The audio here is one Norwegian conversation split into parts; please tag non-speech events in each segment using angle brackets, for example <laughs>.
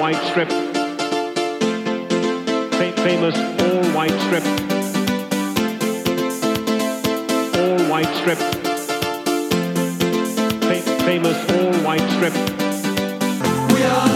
White strip. Fa- famous all-white strip. All-white strip. Fa- famous all-white strip. We are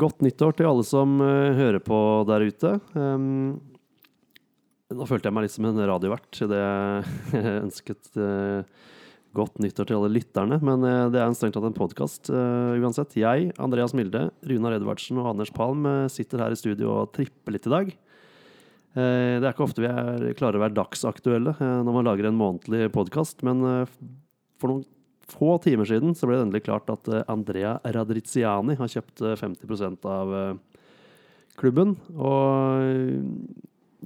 godt nyttår til alle som eh, hører på der ute. Um, nå følte jeg meg litt som en radiovert idet <laughs> jeg ønsket eh, godt nyttår til alle lytterne. Men eh, det er en strengt tatt en podkast uansett. Jeg, Andreas Milde, Runar Edvardsen og Anders Palm sitter her i studio og tripper litt i dag. Det er ikke ofte vi er, klarer å være dagsaktuelle når man lager en månedlig podkast, men for noen få timer siden så ble det endelig klart at eh, Andrea Radriziani har kjøpt eh, 50 av eh, klubben. Og eh,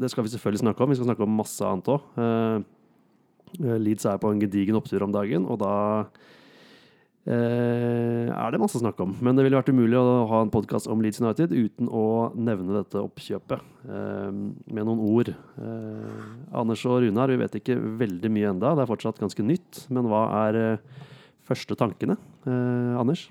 det skal vi selvfølgelig snakke om. Vi skal snakke om masse annet òg. Leeds er på en gedigen opptur om dagen, og da eh, er det masse å snakke om. Men det ville vært umulig å ha en podkast om Leeds United uten å nevne dette oppkjøpet eh, med noen ord. Eh, Anders og Runar, vi vet ikke veldig mye enda. Det er fortsatt ganske nytt. Men hva er eh, første tankene? Eh, Anders?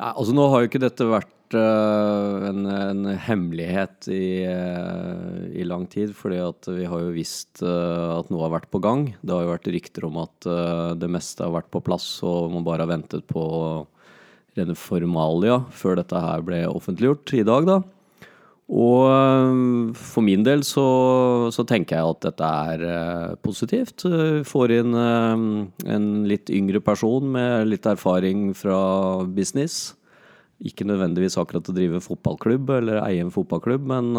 Ja, altså Nå har jo ikke dette vært uh, en, en hemmelighet i, uh, i lang tid, fordi at vi har jo visst uh, at noe har vært på gang. Det har jo vært rykter om at det meste har vært på plass, og man bare har ventet på rene formalia før dette her ble offentliggjort i dag, da. Og øh, for min del så, så tenker jeg at dette er øh, positivt. Øh, Får inn en litt yngre person med litt erfaring fra business. Ikke nødvendigvis akkurat å drive fotballklubb eller eie en fotballklubb, men,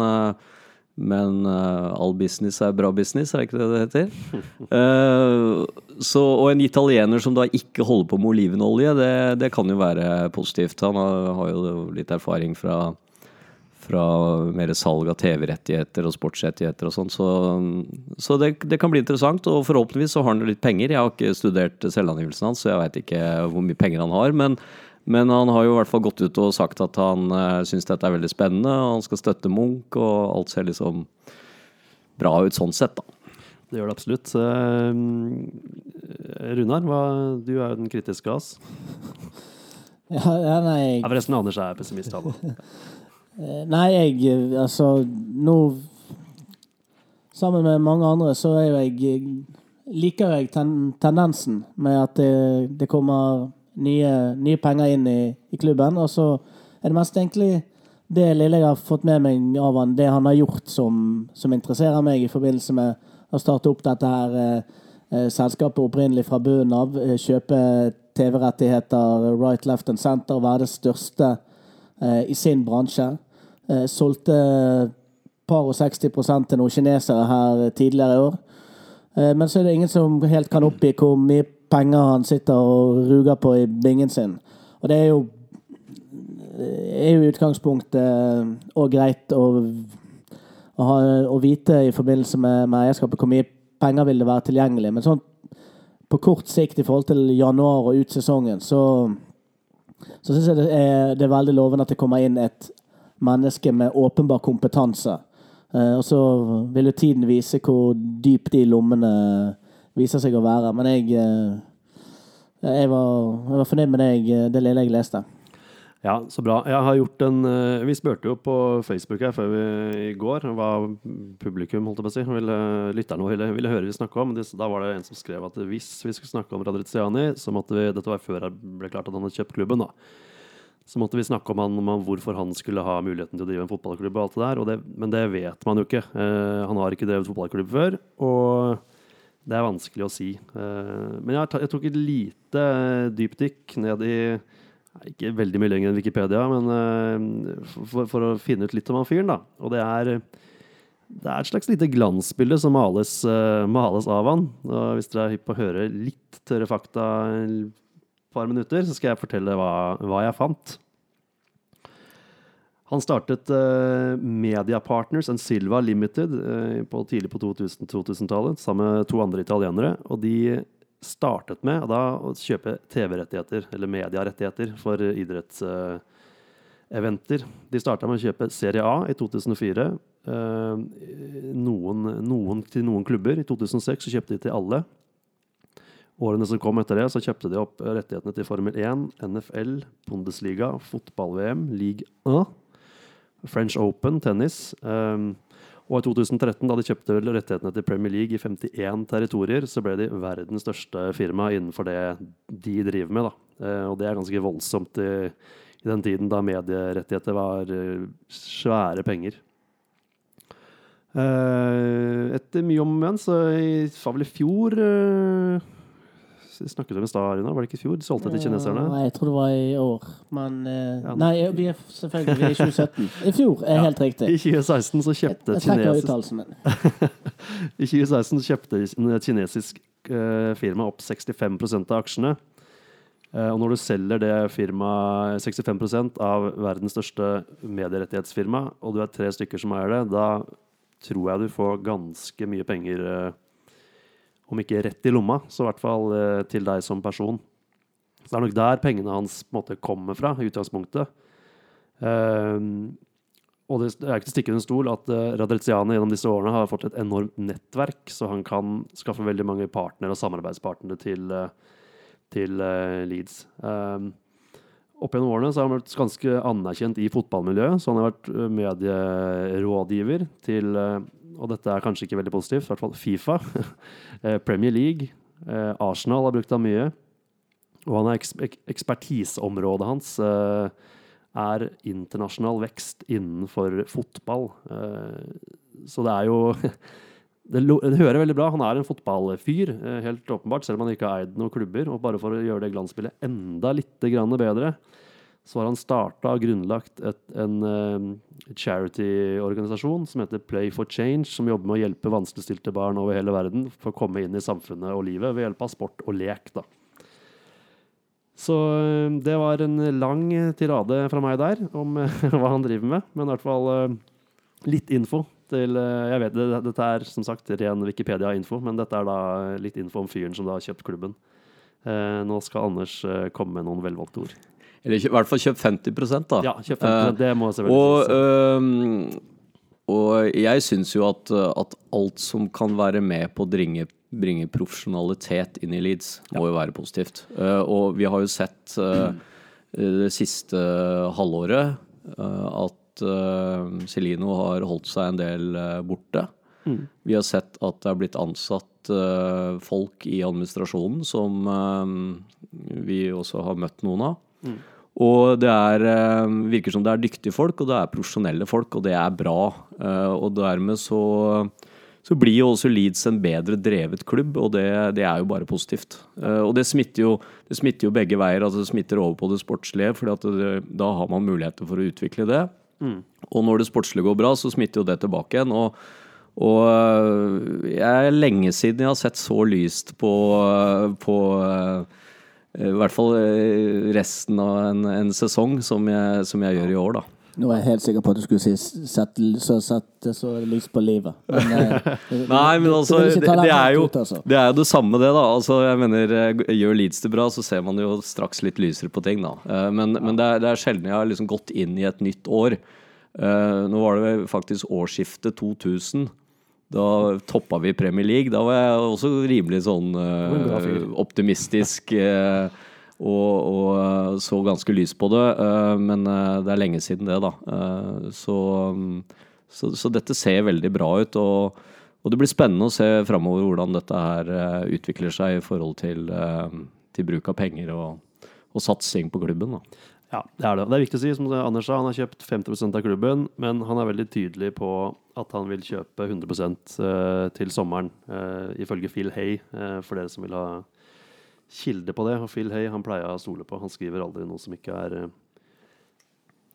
men all business er bra business, er det ikke det det heter? <laughs> Eh, så, og en italiener som da ikke holder på med olivenolje, det, det kan jo være positivt. Han har, har jo litt erfaring fra fra mer salg av TV-rettigheter og sportsrettigheter og sånn. Så, så det, det, kan bli interessant, og forhåpentligvis så har han litt penger. Jeg har ikke studert selvangivelsen hans, så jeg veit ikke hvor mye penger han har. Men, men, han har jo i hvert fall gått ut og sagt at han uh, syns dette er veldig spennende, og han skal støtte Munch, og alt ser liksom bra ut sånn sett, da. Det gjør det absolutt. Uh, Runar, hva, du er jo den kritiske av oss. Ja, ja, nei, Ja, forresten, Anders er pessimist, han òg. <laughs> Eh, Nei, jeg eh, Altså, nå Sammen med mange andre så er jo jeg eh, Liker jeg ten, tendensen med at det, det kommer nye, nye penger inn i, i klubben. Og så er det mest egentlig det lille jeg har fått med meg av han, det han har gjort som, som interesserer meg i forbindelse med å starte opp dette her eh, selskapet opprinnelig fra bunnen av. Kjøpe TV-rettigheter right, left and center, være det største i sin bransje. Eh, solgte par og 60 til noen kinesere her tidligere i år. Eh, men så er det ingen som helt kan oppgi hvor mye penger han sitter og ruger på i bingen sin. Og det er jo er jo i utgangspunktet òg greit å, å, ha, å vite i forbindelse med, med eierskapet hvor mye penger vil det være tilgjengelig. Men sånn på kort sikt i forhold til januar og ut sesongen, så, så syns jeg det er, det er veldig lovende at det kommer inn et menneske med åpenbar kompetanse. Eh, og så vil jo tiden vise hvor dyp de lommene viser seg å være. Men jeg, eh, jeg, var, jeg var fornøyd med det, jeg, det lille jeg leste. Ja, så bra. Jeg har gjort en eh, Vi spurte jo på Facebook her før vi i går hva publikum holdt jeg på å si, ville, lytterne ville, ville høre vi snakke om. Da var det en som skrev at hvis vi skulle snakke om Radriziani, så måtte vi Dette var før det ble klart at han hadde kjøpt klubben, da. Så måtte vi snakke om, han, om hvorfor han skulle ha muligheten til å drive en fotballklubb. og alt det der, det, Men det vet man jo ikke. Eh, han har ikke drevet fotballklubb før. og det er vanskelig å si. Eh, men jeg, tok et lite dypdykk ned i ikke veldig mye lenger enn Wikipedia, men uh, for, for, å finne ut litt om han fyren, da. Og det er, det er et slags lite glansbilde som males, uh, males av han. Og hvis dere er hypp på å høre litt tørre fakta et par minutter, så skal jeg fortelle hva, hva jeg fant. Han startet uh, Media Partners and Silva Limited på, tidlig på 2000-tallet sammen med to andre italienere. Og de startet med da å kjøpe TV-rettigheter, eller medierettigheter, for idrettseventer. De starta med å kjøpe Serie A i 2004. Uh, noen, noen til noen klubber. I 2006 så kjøpte de til alle. Årene som kom etter det, så kjøpte de opp rettighetene til Formel 1, NFL, Bundesliga, fotball-VM, League 1, French Open, tennis. Um, og i 2013, da de kjøpte rettighetene til Premier League i 51 territorier, så ble de verdens største firma innenfor det de driver med. Da. Eh, og det er ganske voldsomt i, i den tiden da medierettigheter var eh, svære penger. Eh, etter mye om og så var vel i fjor Snakket om i stad, Arina? Var det ikke i fjor? De solgte til kineserne? Nei, jeg tror det var i år. Men eh, Ja. Nei, vi er selvfølgelig vi er i 2017. I fjor er <laughs> helt riktig. I 2016 så kjøpte Jeg trekker kinesisk, <laughs> i 2016 så kjøpte et kinesisk eh, firma opp 65% av aksjene. Eh, og når du selger det firmaet 65% av verdens største medierettighetsfirma, og du er tre stykker som eier det, da tror jeg du får ganske mye penger eh, Om ikke rett i lomma, så i hvert fall eh, til deg som person. Så det er nok der pengene hans på en måte kommer fra, i utgangspunktet. Um, og det er ikke til å stikke under stol at uh, Radreziane gjennom disse årene har fått et enormt nettverk, så han kan skaffe veldig mange partnere og samarbeidspartnere til, uh, til uh, Leeds. Um, opp gjennom årene så har han vært ganske anerkjent i fotballmiljøet, så han har vært eh, medierådgiver til eh, Og dette er kanskje ikke veldig positivt, i hvert fall Fifa, <laughs> eh, Premier League, eh, Arsenal har brukt ham mye. Og han er eks ekspertiseområdet hans eh, er internasjonal vekst innenfor fotball. Så det er jo <laughs> det, hører veldig bra. Han er en fotballfyr, helt åpenbart, selv om han ikke har eid noen klubber. Og bare for å gjøre det glansbildet enda litt bedre, så har han starta og grunnlagt et, en uh, charity-organisasjon som heter Play for Change, som jobber med å hjelpe vanskeligstilte barn over hele verden for å komme inn i samfunnet og livet ved hjelp av sport og lek. da. Så eh, det var en lang tirade fra meg der om eh, <laughs> hva han driver med. Men i hvert fall litt info til Jeg vet det, dette er som sagt ren Wikipedia-info, men dette er da litt info om fyren som da har kjøpt klubben. Nå skal Anders komme med noen velvalgte ord. Eller i hvert fall kjøp 50% da. Ja, kjøp 50 det må jeg selvfølgelig og, og jeg syns jo at, at alt som kan være med på å bringe, bringe profesjonalitet inn i Leeds, må jo være positivt. Eh, og vi har jo sett eh, det siste halvåret eh, at Celino har holdt seg en del borte. borte. Vi har sett at det er blitt ansatt eh, folk i administrasjonen som eh, vi også har møtt noen av. Og det er, eh, virker som det er dyktige folk, og det er profesjonelle folk, og det er bra. Eh, og dermed så, så blir jo også Leeds en bedre drevet klubb, og det, det er jo bare positivt. Eh, og det smitter, jo, det smitter jo begge veier, altså det smitter over på det sportslige, for da har man muligheter for å utvikle det. Og når det sportslige går bra, så smitter jo det tilbake igjen. og og jeg er lenge siden jeg har sett så lyst på, på i hvert fall øh, resten av en, en sesong som jeg, som jeg gjør i år, da. Nå er jeg helt sikker på at du skulle si sett, så, sett så lys på livet. Men, eh, <laughs> Nei, men altså, det, det, er jo, ut, altså. det er jo det samme, det, da. Altså, jeg mener, eh, Gjør Leeds det bra, så ser man jo straks litt lysere på ting, da. Eh, Men, men det, er, det er sjelden jeg har liksom gått inn i et nytt år. Eh, Nå var det faktisk årsskiftet 2000. Da toppa vi Premier League. Da var jeg også rimelig sånn uh, optimistisk. Uh, og, og så ganske lys på det. Uh, men eh, det er lenge siden det, da. Eh, så, mm, så, så dette ser veldig bra ut. Og, og det blir spennende å se framover hvordan dette her eh, utvikler seg i forhold til, eh, til bruk av penger og, og satsing på klubben. Da. Ja, det er det. Det er viktig å si, som Anders sa, han har kjøpt 50% av klubben, men han er veldig tydelig på at han vil kjøpe 100 eh, til sommeren, eh, ifølge Phil Hay, eh, for dere som vil ha kilde på det. Og Phil Hay han pleier å stole på. Han skriver aldri noe som ikke er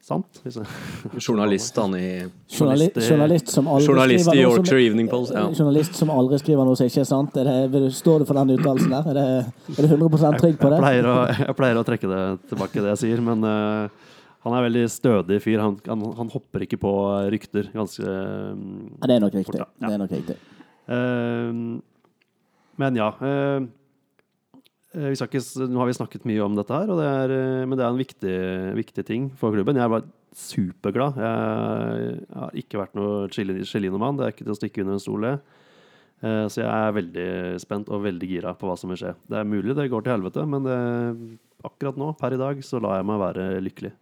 sant. <laughs> Journalist han i Journalist, journalist som aldri Journalist skriver i Yorkshire Evening Post, ja. Journalist som aldri skriver noe som ikke er sant. Er det, står du for den uttalelsen der? Er, det, er du 100% trygg på det? Jeg pleier, å, jeg pleier å trekke det tilbake, det jeg sier, men uh, han er veldig stødig fyr. Han, han, han hopper ikke på rykter. Ganske eh, Ja, det er nok riktig. Fort, ja. Det er nok riktig. Uh, men ja. eh, Eh, skal ikke, nå har vi snakket mye om dette her, det er, eh, men det er en viktig, viktig ting for klubben. Jeg var superglad. Jeg, jeg har ikke vært noe Chilino-mann, det er ikke til å stikke under en stol, det. Eh, Så jeg er veldig spent og veldig gira på hva som vil skje. Det er mulig det går til helvete, men det, akkurat nå, per i dag, så lar jeg meg være lykkelig.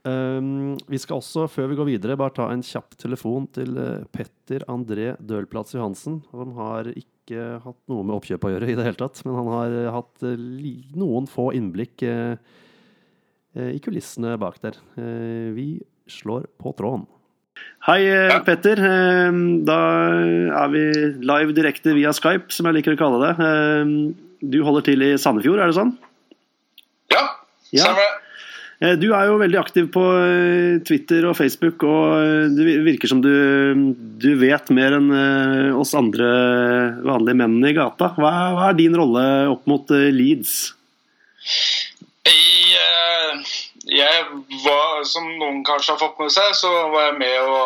Um, vi skal også, før vi går videre, bare ta en kjapp telefon til eh, Petter André Dølplatz Johansen. Han har ikke hatt noe med oppkjøp å gjøre i det hele tatt, men han har eh, hatt eh, noen få innblikk eh, i kulissene bak der. Vi slår på tråden. Hei, Petter. Da er vi live direkte via Skype, som jeg liker å kalle det. Du holder til i Sandefjord, er det sånn? Ja, Ja. stemmer. Eh, Du er jo veldig aktiv på eh, Twitter og Facebook, og eh, det virker som du, du vet mer enn eh, oss andre vanlige mennene i gata. Hva, hva er din rolle opp mot eh, Leeds? Eh, jeg var, som noen kanskje har fått med seg, så var jeg med å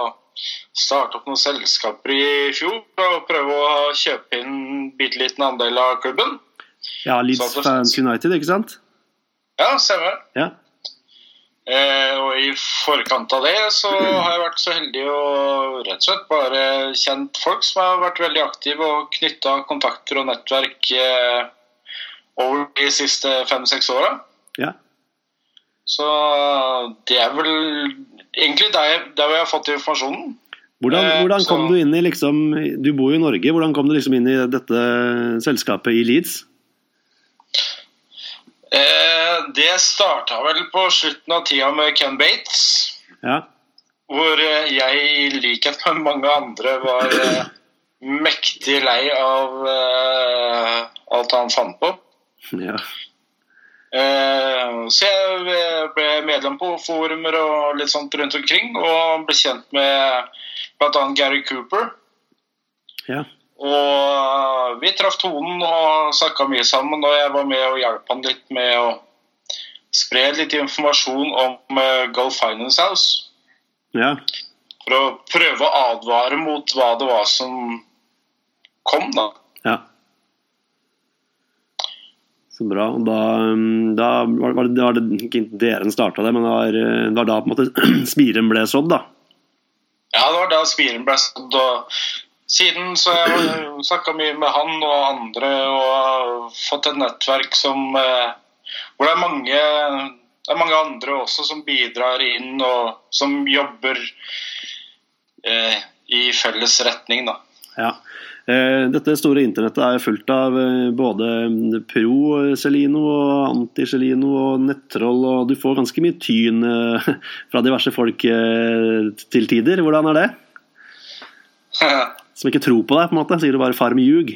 starte opp noen selskaper i fjor og prøve å kjøpe inn en bitte liten andel av klubben. Ja, Leeds Fans United, ikke sant? Ja, stemmer. Ja. Eh, og i forkant av det så <clears throat> har jeg vært så heldig å rett og slett bare kjent folk som har vært veldig aktive og knytta kontakter og nettverk eh, over de siste fem-seks åra. ja. Så det er vel egentlig der, der jeg har fått informasjonen. Hvordan, Eh, hvordan kom så- du inn i liksom Du bor jo i Norge. Hvordan kom du liksom inn i dette selskapet i Leeds? Eh, det starta vel på slutten av tida med Ken Bates. Ja. Hvor eh, jeg, i likhet med mange andre, var eh, mektig lei av eh, alt han fant på. ja. Eh, så jeg ble medlem på forumer og litt sånt rundt omkring, og ble kjent med bl.a. Gary Cooper. ja. Og vi traff tonen og snakka mye sammen, og jeg var med og hjalp han litt med å spre litt informasjon om Go Finance House. ja. For å prøve å advare mot hva det var som kom, da. Ja. Så bra. Og Da, um, da var var det, var det ikke dere som starta det, men det var, eh, det var da på en måte <clears throat> spiren ble sådd, da. Ja, det var da spiren ble sådd. og Siden så har jeg snakka mye med han og andre og fått et nettverk som eh, Hvor det er mange det er mange andre også som bidrar inn og som jobber eh, i felles retning, da. Ja. Eh, Dette store internettet er fullt av eh, både pro-Celino og anti-Celino og nettroll, og du får ganske mye tyn <laughs> fra diverse folk til tider. Hvordan er det? <laughs> Som ikke tror på deg, på en måte. Sier du bare 'far med ljug'?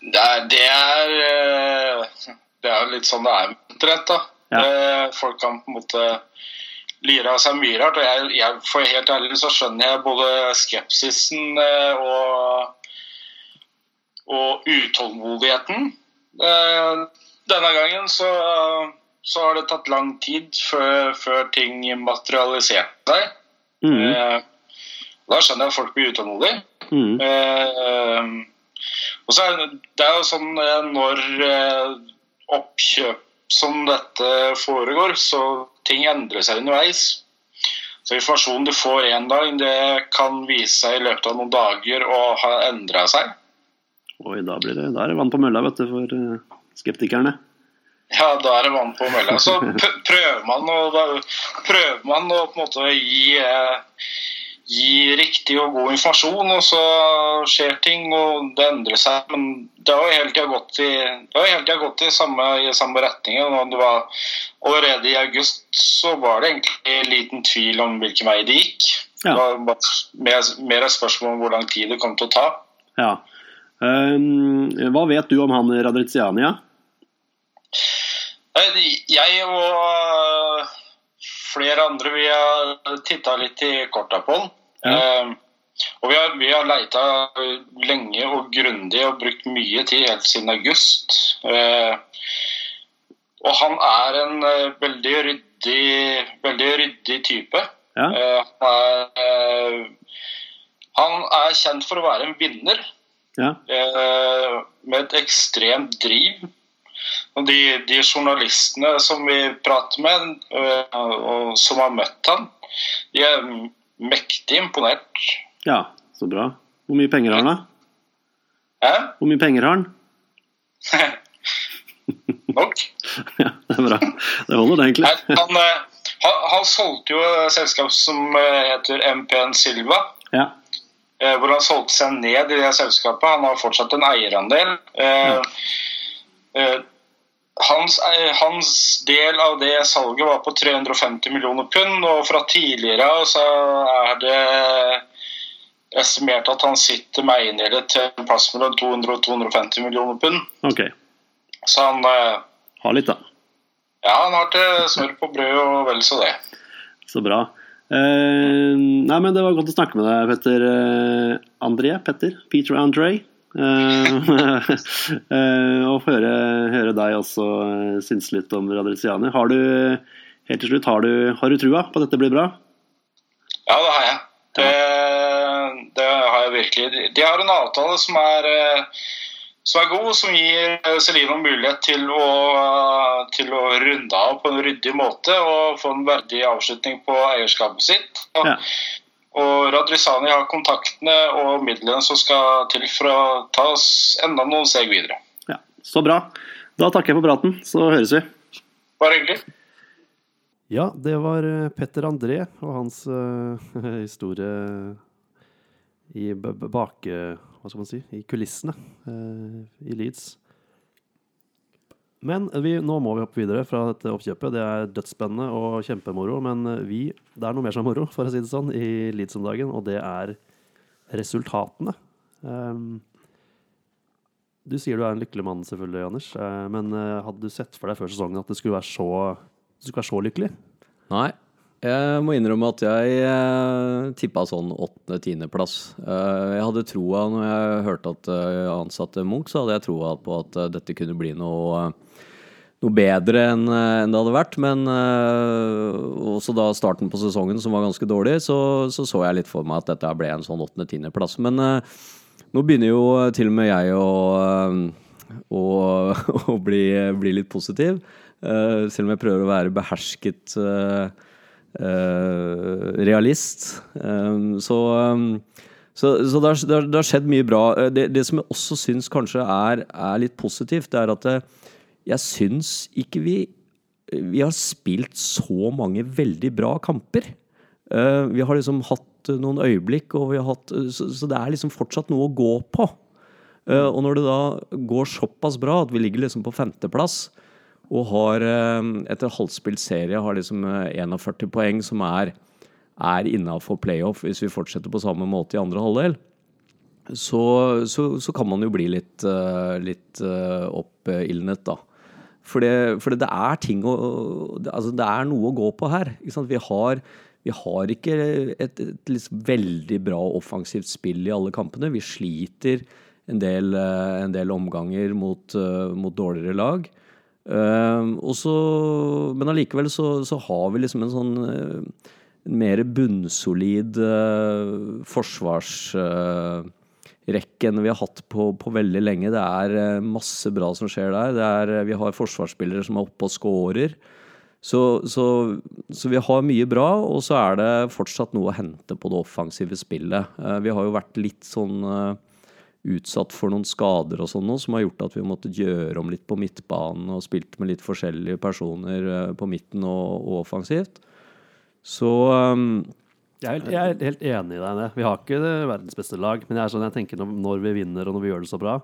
Det er, det er eh, Det er litt sånn det er internett, da. Ja. Eh, Folk kan på en måte lyre av seg mye rart. Og jeg, jeg, for helt ærlig så skjønner jeg både skepsisen eh, og, og utålmodigheten. Denne gangen så, så har det tatt lang tid før, før ting materialiserte seg. Mm. Da skjønner jeg at folk blir utålmodige. Mm. Eh, og så er det, det er jo sånn eh, når eh, oppkjøp som dette foregår, så ting endrer seg underveis. Så informasjonen du får en dag, det kan vise seg i løpet av noen dager å ha endra seg. Oi, da, blir det, da er det vann på mølla, vet du, for eh, skeptikerne. Ja, da er det vann på mølla. Så <laughs> prøver man å, prøver man å på en måte gi, eh, gi riktig og god informasjon, og så skjer ting, og det endrer seg. Men det har jo hele tida gått i, gått samme, i samme retning. og det var Allerede i august så var det egentlig liten tvil om hvilken vei det gikk. Ja. Det var mer, mer et spørsmål om hvor lang tid det kom til å ta. Ja. Um, hva vet du om han Radriziania? Eh, Jeg og flere andre vi har titta litt i korta på den. Eh, Og vi har, vi har leita lenge og grundig og brukt mye tid helt siden august. Uh, Og han er en uh, veldig ryddig, veldig ryddig type. Ja. Eh, Han er, han er kjent for å være en vinner. Ja. eh, med et ekstremt driv. Og de, de journalistene som vi prater med, eh, og som har møtt han, de er mektig imponert. ja, så bra. Hvor mye penger har han, da? Hæ? Hvor mye penger har han? <laughs> Nok? <laughs> Ja, det er bra. Det holder, det, egentlig. Han, eh, han, han solgte jo et selskap som eh, heter MPN Silva. Ja. eh, hvor han solgte seg ned i det selskapet. Han har fortsatt en eierandel. Ja. Hans, eh, hans del av det salget var på 350 millioner pund, og fra tidligere av så er det estimert at han sitter med eiendeler til en plass mellom 200 og 250 millioner pund. Ok. Så han, Har Ha litt, da. ja, han har til smør på brød og vel så det. Så bra. Eh, nei, men Det var godt å snakke med deg, Petter eh, André. Petter. Peter André. Eh, <laughs> eh, og få høre, høre deg også eh, synse litt om Radriciani. Har du helt til slutt, har du, har du trua på at dette blir bra? Ja, det har jeg. Det, det har jeg virkelig. De har en avtale som er, som er god, som gir Celino mulighet til å, til å runde av på en ryddig måte og få en verdig avslutning på eierskapet sitt. Og, Ja. Og Radrisani har kontaktene og midlene som skal til for å ta oss enda noen steg videre. Ja, Så bra. Da takker jeg for praten, så høres vi. Bare hyggelig. Ja, det var eh, Petter André og hans uh, <laughs> historie i b b bak... eh, Hva skal man si? I kulissene uh, i Leeds. Men vi, nå må vi hoppe videre fra dette oppkjøpet. Det er dødsspennende og kjempemoro. Men eh, vi, det er noe mer som er moro, for å si det sånn, i Leeds om dagen, og det er resultatene. Um, du sier du er en lykkelig mann, selvfølgelig, Anders. eh, Men eh, hadde du sett for deg før sesongen at det skulle være så, du skulle være så lykkelig? Nei. Jeg må innrømme at jeg eh, tippa sånn åttende-tiendeplass. Eh, jeg hadde troa når jeg hørte at eh, jeg ansatte Munch, så hadde jeg troa på at eh, dette kunne bli noe, eh, noe bedre enn eh, det hadde vært. Men eh, også da starten på sesongen, som var ganske dårlig, så så, så jeg litt for meg at dette ble en sånn åttende-tiendeplass. Men eh, nå begynner jo til og med jeg å, eh, å, <laughs> å bli, bli litt positiv. Eh, selv om jeg prøver å være behersket eh, eh, realist. Eh, så eh, så, så det, har, det, har, skjedd mye bra. Eh, Det, det som jeg også syns kanskje er, er litt positivt, det er at eh, jeg syns ikke vi Vi har spilt så mange veldig bra kamper. Eh, vi har liksom hatt eh, noen øyeblikk, og vi har hatt eh, Så, så det er liksom fortsatt noe å gå på. Eh, og når det da går såpass bra at vi ligger liksom på femteplass, og har eh, etter halvspilt serie har liksom eh, 41 poeng, som er, er innafor playoff hvis vi fortsetter på samme måte i andre halvdel, så, så, så kan man jo bli litt, eh, litt eh, oppildnet, da. For det, for det er ting å Altså, det er noe å gå på her. Vi har, vi har ikke et, et liksom veldig bra offensivt spill i alle kampene. Vi sliter en del, eh, en del omganger mot, eh, mot dårligere lag. Eh, og så, men allikevel så, så har vi liksom en sånn eh, en mer bunnsolid uh, forsvarsrekke enn vi har hatt på, på veldig lenge. Det er eh, masse bra som skjer der. Er, eh, vi har forsvarsspillere som er oppe og scorer. Så, så, så vi har mye bra, og så er det fortsatt noe å hente på det offensive spillet. Eh, vi har jo vært litt sånn eh, utsatt for noen skader og sånn noe, som har gjort at vi har måttet gjøre om litt på midtbanen og spilt med litt forskjellige personer eh, på midten og, og offensivt. Så um, Jeg er, helt, jeg er helt enig i deg. Vi har ikke verdens beste lag, men jeg er sånn jeg tenker når, når vi vinner og når vi gjør det så bra,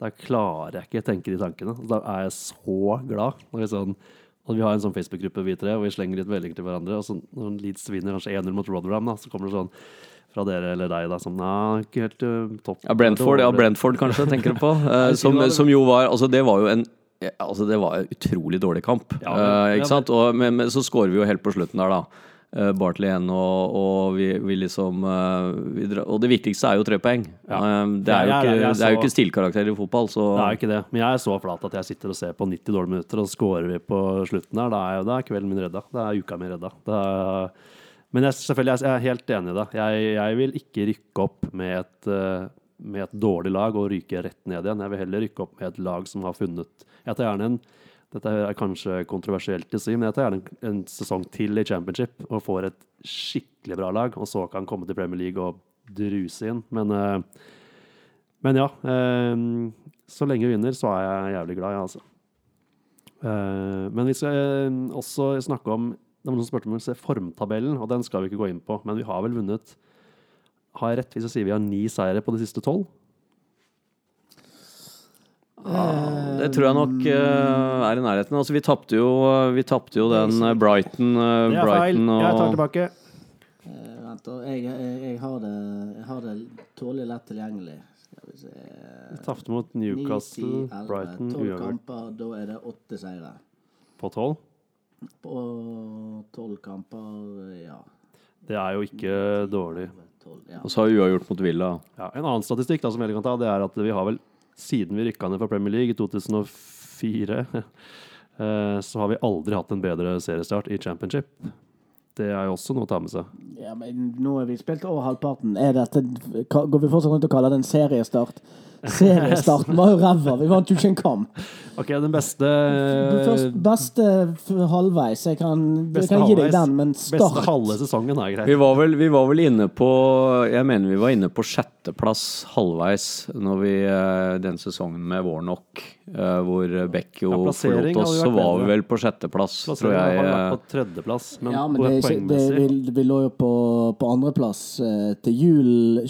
da klarer jeg ikke å tenke de tankene. Da er jeg så glad. Når vi, sånn, når vi har en sånn Facebook-gruppe, vi tre, og vi slenger litt meldinger til hverandre. Og så når Leeds vinner kanskje 1-0 mot Rotherham, da, så kommer det sånn fra dere eller deg da, som Nei, ikke helt uh, topp. Ja, Brentford, ja, Brentford kanskje, tenker du på. <laughs> Eh, som, som jo var Altså, det var jo en Altså, det var en utrolig dårlig kamp. Ja, ikke sant? Og, men, men så scorer vi jo helt på slutten der, da. Uh, Bartley igjen, og, og vi, vi liksom eh, vi dra, Og det viktigste er jo tre poeng. Ja. Eh, det, er jo Jeg- jeg- ikke, jeg det er jo ikke stilkarakter i fotball, så Det er jo ikke det. Men jeg er så flat at jeg sitter og ser på 90 dårlige minutter, og så scorer vi på slutten her. Da er, da er kvelden min redda. Da er uka mi redda. Da er, men jeg, selvfølgelig, jeg er helt enig i det. Jeg, vil ikke rykke opp med et, eh, med et dårlig lag og ryke rett ned igjen. Jeg vil heller rykke opp med et lag som har funnet Jeg tar gjerne en dette er kanskje kontroversielt å si, men jeg tar gjerne en, en sesong til i championship og får et skikkelig bra lag, og så kan komme til Premier League og druse inn. Men, eh, men ja. eh, så lenge vi vinner, så er jeg jævlig glad, jeg, altså. Eh, men vi skal også snakke om Det var noen som spurte om å se formtabellen, og den skal vi ikke gå inn på. Men vi har vel vunnet Har jeg rett hvis jeg sier vi har ni seire på de siste tolv? Det tror jeg nok uh, er i nærheten. Altså, vi tapte jo, vi jo den eh, Brighton, uh, Det er feil. Brighton Jeg tar tilbake. Eh, vent, da. Jeg, jeg, jeg, har det, jeg har det tålelig lett tilgjengelig. Skal vi se Vi tapte mot Newcastle, 9, 10, 11, Brighton, 12 uavgjort kamper, da er det åtte seire. på tolv. På tolv kamper, ja. Det er jo ikke dårlig. 12, ja. Og så har vi uavgjort mot Villa. Ja, en annen statistikk da, som jeg kan ta, det er at vi har vel, siden vi rykka ned fra Premier League i 2004, <laughs> eh, så har vi aldri hatt en bedre seriestart i championship. Det er jo også noe å ta med seg. ja, men nå har vi spilt over halvparten. Er dette, går vi fortsatt rundt og kaller det en seriestart? Seriestarten var jo ræva. Vi vant jo ikke en kamp. Ok, den beste Først beste f- halvveis. Jeg kan, jeg kan gi deg den, men start Beste halve sesongen er greit. Vi var, vel, vi var vel inne på Jeg mener vi var inne på sjetteplass halvveis når vi, eh, den sesongen med Warnock, eh, hvor Bekkjo Ja, forlot oss. Så var vi vel på sjetteplass, tror jeg. har eh, vært på tredjeplass, men, Ja, men det, er ikke- det, vi, vi lå jo på, på andreplass eh, til jul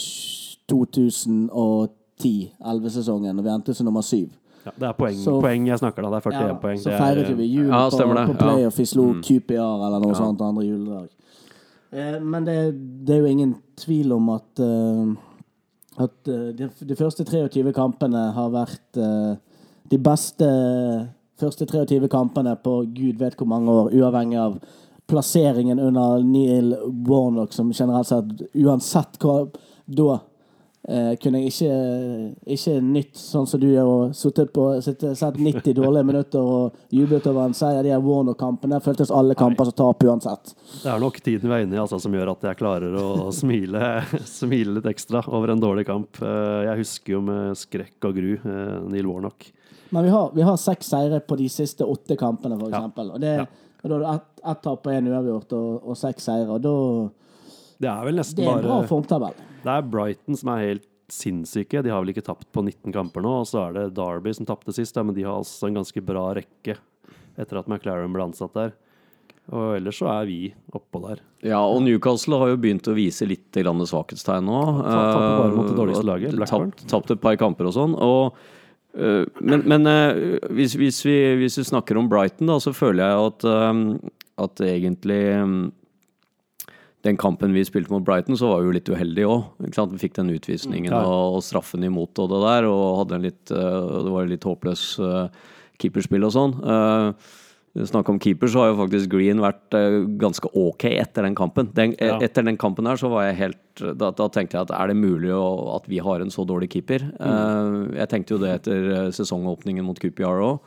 2010-11-sesongen, og vi endte som nummer syv. ja, Det er poeng, Så- poeng jeg snakker da. Det er 41 Ja, poeng. så feiret vi jul Ja, på, på playoff. Vi slo Mm. QPR eller noe sånt andre juledag. Eh, men det, det er jo ingen tvil om at uh, at eh, de, de første 23 kampene har vært uh, de beste første 23 kampene på gud vet hvor mange år, uavhengig av plasseringen under Neil Warnock, som generelt sett Uansett hva Da eh, kunne jeg ikke, ikke nytt sånn som du gjør, og sittet på sett 90 dårlige minutter og jublet over en seier. De her Warnock-kampene føltes alle kamper som tap uansett. det er nok tiden vi er inne i altså, som gjør at jeg klarer å <laughs> smile, smile litt ekstra over en dårlig kamp. Eh, Jeg husker jo med skrekk og gru eh, Neil Warnock. Men vi har, vi har seks seire på de siste åtte kampene, for Ja. Og, det, Ja. og da er det ett et tap og én uavgjort og, og seks seire. Og da Det er vel nesten Det er en bra formtabell. Det er Brighton som er helt sinnssyke. De har vel ikke tapt på 19 kamper nå. Og så er det Derby som tapte sist, men de har også en ganske bra rekke etter at McLaren ble ansatt der. Og ellers så er vi oppå der. Ja, og Newcastle har jo begynt å vise litt grann svakhetstegn nå. tapte bare mot det Eh, dårligste laget, Blackburn. Tapt, tapt et par kamper og sånn. Og, eh, men men eh, hvis, hvis, vi, hvis vi snakker om Brighton, da, så føler jeg at, at egentlig den kampen vi spilte mot Brighton, så var vi jo litt uheldige òg. Vi fikk den utvisningen Ja. og, og straffen imot og det der, og hadde en litt, uh, det var litt håpløs uh, keeperspill og sånn. Uh, Snakk om keeper, så har jo faktisk Green vært ganske ok etter den kampen. Den, Ja. Etter den kampen her så var jeg helt da, da tenkte jeg at er det mulig å, at vi har en så dårlig keeper? Eh, jeg tenkte jo det etter sesongåpningen mot QPR òg.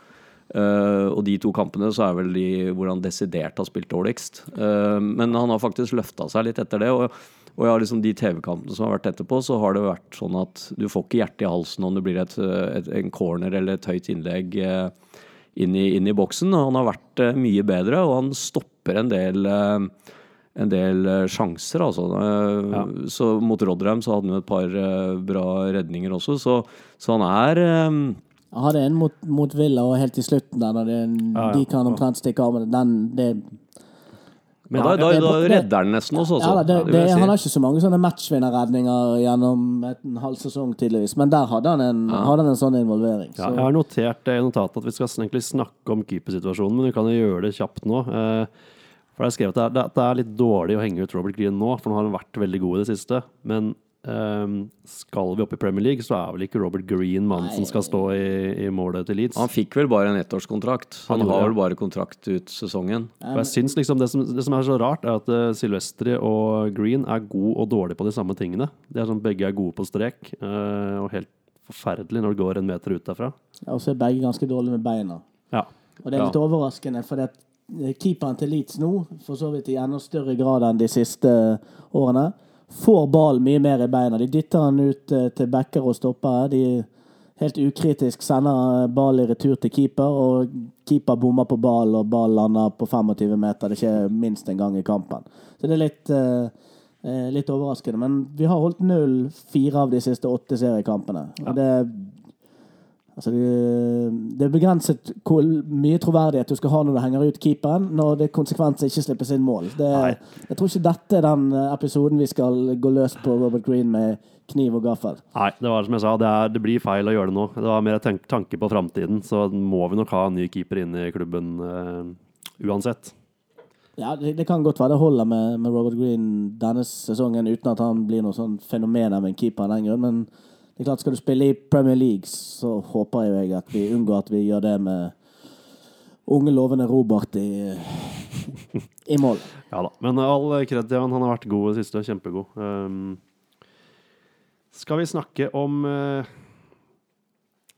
Og de to kampene så er vel de hvor han desidert har spilt dårligst. Uh, men han har faktisk løfta seg litt etter det. Og, og ja, liksom de TV-kampene som har vært etterpå, så har det vært sånn at du får ikke hjertet i halsen om det blir et, et, en corner eller et høyt innlegg. uh, inn i, inn i boksen. og Han har vært mye bedre, og han stopper en del en del sjanser, altså. Ja. Så mot Rodram så hadde han jo et par bra redninger også, så, så han er Jeg hadde en mot, mot Villa og helt til slutten der, det, Ja, ja. de kan omtrent stikke av med den. Det, Men da, da, da redder han nesten også, ja, da, altså. det, Det det, han har ikke så mange sånne matchvinnerredninger gjennom en halv sesong, tydeligvis. Men der hadde han en, hadde han en sånn involvering. Ja, jeg har notert det i notatet at vi skal egentlig snakke om keepersituasjonen, men vi kan jo gjøre det kjapt nå. Eh, For jeg har skrevet at det er, det er litt dårlig å henge ut Robert Green nå, for nå har han vært veldig god i det siste. Men eh, skal vi opp i Premier League, så er vel ikke Robert Green mannen som skal stå i, i målet til Leeds. Han fikk vel bare en ettårskontrakt. Han Han har vel bare kontrakt ut sesongen. Um, jeg synes liksom det som, det som er så rart, er at uh, Silvestri og Green er god og dårlig på de samme tingene. De er sånn Begge er gode på strek, uh, og helt forferdelig når det går en meter ut derfra. Og så er begge ganske dårlige med beina. Ja. Og det er litt overraskende, for det, keeperen til Leeds nå, for så vidt i enda større grad enn de siste årene, får ballen mye mer i beina. De dytter han ut eh, til backer og stoppere. De helt ukritisk sender ball i retur til keeper, og keeper bommer på ball, og ball lander på 25 meter. Det skjer minst en gang i kampen. Så det er litt, eh, eh, litt overraskende. Men vi har holdt null fire av de siste åtte seriekampene. Og det Altså det, er begrenset hvor mye troverdighet du skal ha når du henger ut keeperen, når det konsekvenser ikke slippes inn mål. Det, jeg tror ikke dette er den eh, episoden vi skal gå løs på Robert Green med kniv og gaffel. Nei, det var som jeg sa, det, er, det blir feil å gjøre det nå. Det var mer tenk, tanke på framtiden, så må vi nok ha en ny keeper inn i klubben uh, uansett. Ja, det, det kan godt være det holder med, med Robert Green denne sesongen uten at han blir noe sånn fenomen av en keeper av den grunn, men det er klart skal du spille i Premier League, så håper jeg at vi unngår at vi gjør det med unge, lovende Robert i, <laughs> i mål. Ja da. Men all kred til han. Han har vært god i det siste. Kjempegod. Um, skal vi snakke om uh,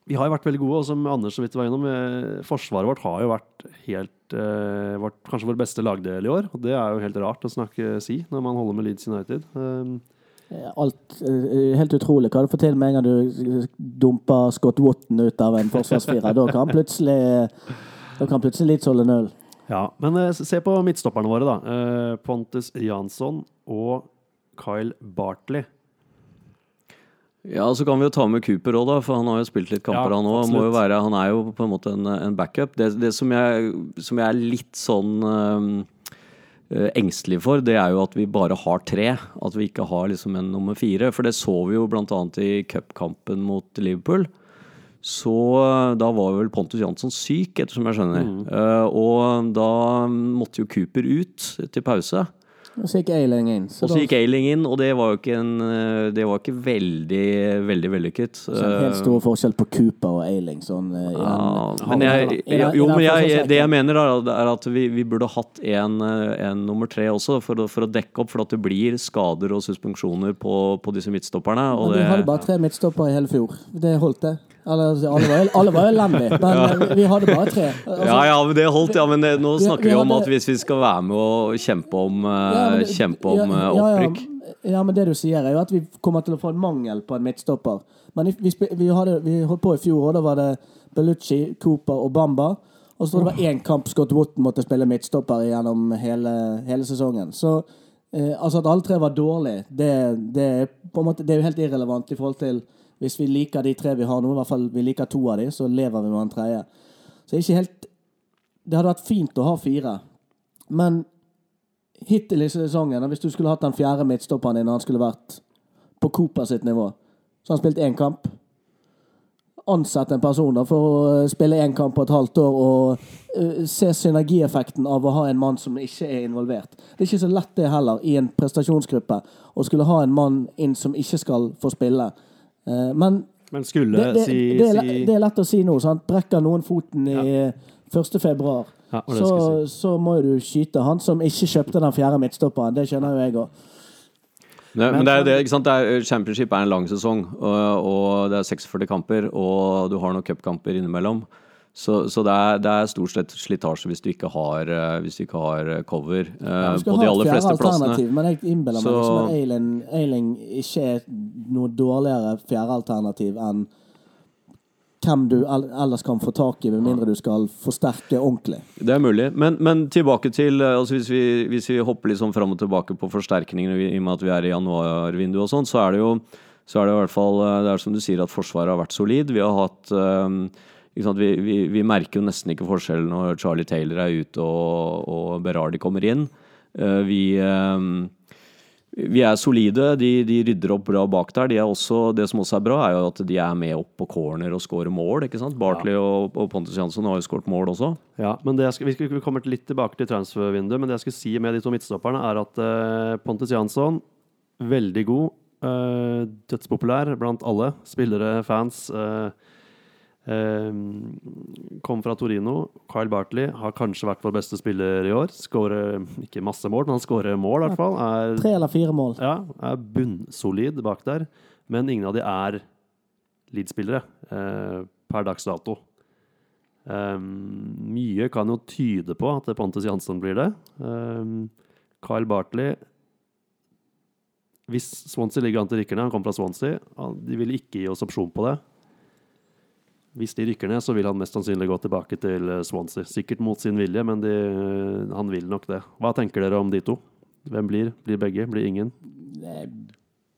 Vi har jo vært veldig gode, og som Anders så vidt var innom, uh, forsvaret vårt har jo vært helt uh, vårt, Kanskje vår beste lagdel i år. Og det er jo helt rart å snakke si når man holder med Leeds United. Um, Alt eh, Helt utrolig hva du får til med en gang du dumper Scott Watton ut av en forsvarsfirer. Da kan plutselig Da kan plutselig litt holde null. Ja, men eh, se på midtstopperne våre, da. Eh, Pontus Jansson og Kyle Bartley. Ja, så kan vi jo ta med Cooper òg, da, for han har jo spilt litt kamper, Ja, han òg. Han er jo på en måte en, en backup. Det, det som, jeg, som jeg er litt sånn øhm, øh, engstelig for, det er jo at vi bare har tre. At vi ikke har liksom en nummer fire. For det så vi jo bl.a. i cupkampen mot Liverpool. Så øh, da var vel Pontus Jansson syk, ettersom jeg skjønner. Eh, og da måtte jo Cooper ut til pause. Og så gikk Eiling inn. Og så gikk Eiling inn, og det var jo ikke en øh, Det var ikke veldig, veldig vellykket. Så en helt Eh, stor forskjell på Cooper og Eiling. Sånn, eh, ja, men jeg, jo, men jeg, det jeg mener er, at vi, vi burde hatt en, eh, en nummer tre også, for for å dekke opp. For at det blir skader og suspensjoner på, på disse midtstopperne. Og Men vi hadde bare tre midtstoppere i hele fjor. Det holdt, det. Eller, altså, alle var, jo- alle var jo elendige, men ja. vi hadde bare tre. Altså, ja, ja, men det holdt. Ja, men det, nå snakker vi vi om at hvis vi skal være med og kjempe om, eh, ja, det- kjempe om ja, eh, ja, opprykk Ja, men det du sier, er jo at vi kommer til å få en mangel på en midtstopper. Men vi, vi, hadde, vi holdt på i fjor, og da var det Bellucci, Cooper og Bamba. Og så var det bare én kamp Scott Wotten måtte spille midtstopper gjennom hele, hele sesongen. Så eh, altså at alle tre var dårlige, det, det, det er jo helt irrelevant i forhold til hvis vi liker de tre vi har nå, i hvert fall vi liker to av de, så lever vi med den tredje. Så ikke helt Det hadde vært fint å ha fire, men hittil i sesongen, hvis du skulle hatt den fjerde midtstopperen din, han skulle vært på Cooper sitt nivå, så han spilt én kamp. Ansett en person da, for å eh, spille én kamp på et halvt år og uh, se synergieffekten av å ha en mann som ikke er involvert. Det er ikke så lett det heller, i en prestasjonsgruppe, å skulle ha en mann inn som ikke skal få spille. Eh, men Men skulle det, det, si, det, er, si det er lett å si nå. Sant? Brekker noen foten i 1. februar, Ja, så, si. så må jo du skyte han som ikke kjøpte den fjerde midtstopperen. Det skjønner jo jeg òg. Nei, men det er jo det, ikke sant? Det er, Championship er en lang sesong, og, og det er 46 kamper, og du har noen cupkamper innimellom. Så, så det, er, det er stort sett slitasje hvis du ikke har, eh, hvis du ikke har eh, cover eh, skal på de aller fleste plassene. men jeg innbiller meg liksom at Eiling ikke er noe dårligere fjerdealternativ enn hvem du ellers kan få tak i, med mindre du skal forsterke ordentlig. Det er mulig. Men, men tilbake til altså hvis, vi, hvis vi hopper litt sånn fram og tilbake på forsterkningene i og med at vi er i januarvinduet og sånn, så er det jo så er det i hvert fall Det er som du sier, at Forsvaret har vært solid. Vi har hatt sant? Vi, vi, vi merker jo nesten ikke forskjellen når Charlie Taylor er ute og, og Berardi kommer inn. Eh, vi eh, vi er solide, de, de rydder opp bra bak der. De er også, det som også er bra, er jo at de er med opp på corner og scorer mål. ikke sant? Bartley og, og Pontus Jansson har jo skåret mål også. Ja, men skal, Vi skal- kommer litt tilbake til transfervinduet, men det jeg skulle si med de to midtstopperne, er at uh, Pontus Jansson, veldig god. Uh, dødspopulær blant alle. Spillere, fans. eh, kom fra Torino. Kyle Bartley har kanskje vært vår beste spiller i år. Skårer ikke masse mål, men han skårer mål, i hvert fall. Er, Tre eller fire mål. ja, er bunnsolid bak der. Men ingen av de er Leeds-spillere eh, per dags dato. Um, mye kan jo tyde på at Pontus Jansson blir det. Um, Kyle Bartley Hvis Swansea ligger an til rykkerne, han kommer fra Swansea, de vil ikke gi oss opsjon på det. Hvis de rykker ned, så vil han mest sannsynlig gå tilbake til eh, Swansea. Sikkert mot sin vilje, men de, han vil nok det. Hva tenker dere om de to? Hvem blir? Blir begge? Blir ingen?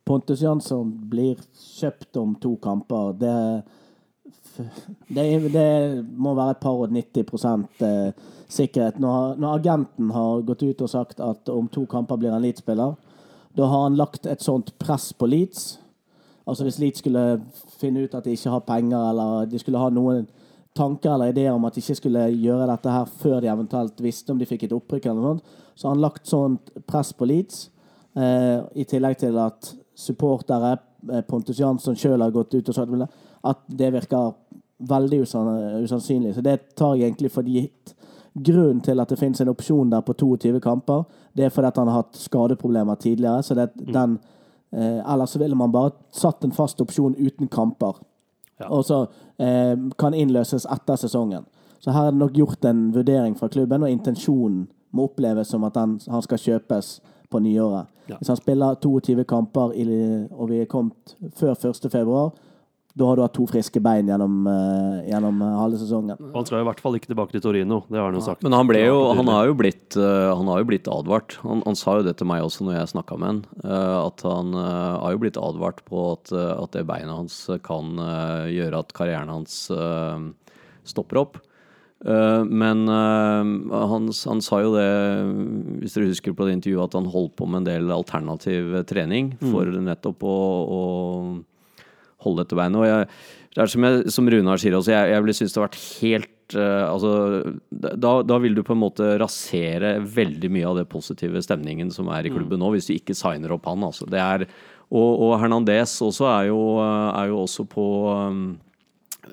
Pontus Jansson blir kjøpt om to kamper. Det, det, det må være et par og 90 eh, sikkerhet. Når, når agenten har gått ut og sagt at om to kamper blir han Leeds-spiller, da har han lagt et sånt press på Leeds. Altså Hvis Leeds skulle finne ut at de ikke har penger, eller de skulle ha noen tanker eller ideer om at de ikke skulle gjøre dette her før de eventuelt visste om de fikk et opprykk, eller noe sånt, så har han lagt sånt press på Leeds. Eh, I tillegg til at supportere, eh, Pontus Jansson sjøl har gått ut og sagt at det virker veldig usannsynlig. Så det tar jeg egentlig for gitt. Grunnen til at det finnes en opsjon der på 22 kamper, det er fordi at han har hatt skadeproblemer tidligere. så det, den, eh, eller så ville man bare satt en fast opsjon uten kamper. Og så eh, kan innløses etter sesongen. Så her er det nok gjort en vurdering fra klubben, og intensjonen må oppleves som at han, han skal kjøpes på nyåret. Hvis han spiller 22 kamper, i, og vi er kommet før 1. da har du hatt to friske bein gjennom, eh, gjennom eh, halve sesongen. Han skal i hvert fall ikke tilbake til Torino. Det har han jo sagt. Men han, ble jo, han har jo blitt, eh, han har jo blitt advart. Han, han sa jo det til meg også når jeg snakka med han. eh, At han har jo blitt advart på at, at det beinet hans kan gjøre at karrieren hans stopper opp. Uh, Men uh, han, han sa jo det, hvis dere husker på det intervjuet, at han holdt på med en del alternativ trening for nettopp å, å holde dette beinet. Og jeg, det er som, jeg, som Runar sier også, jeg, jeg ville synes det har vært helt Uh, altså, da, da vil du på en måte rasere veldig mye av det positive stemningen som er i klubben nå, hvis du ikke signer opp han. Altså. Det er, og, og Hernandez også er jo, er jo også på um,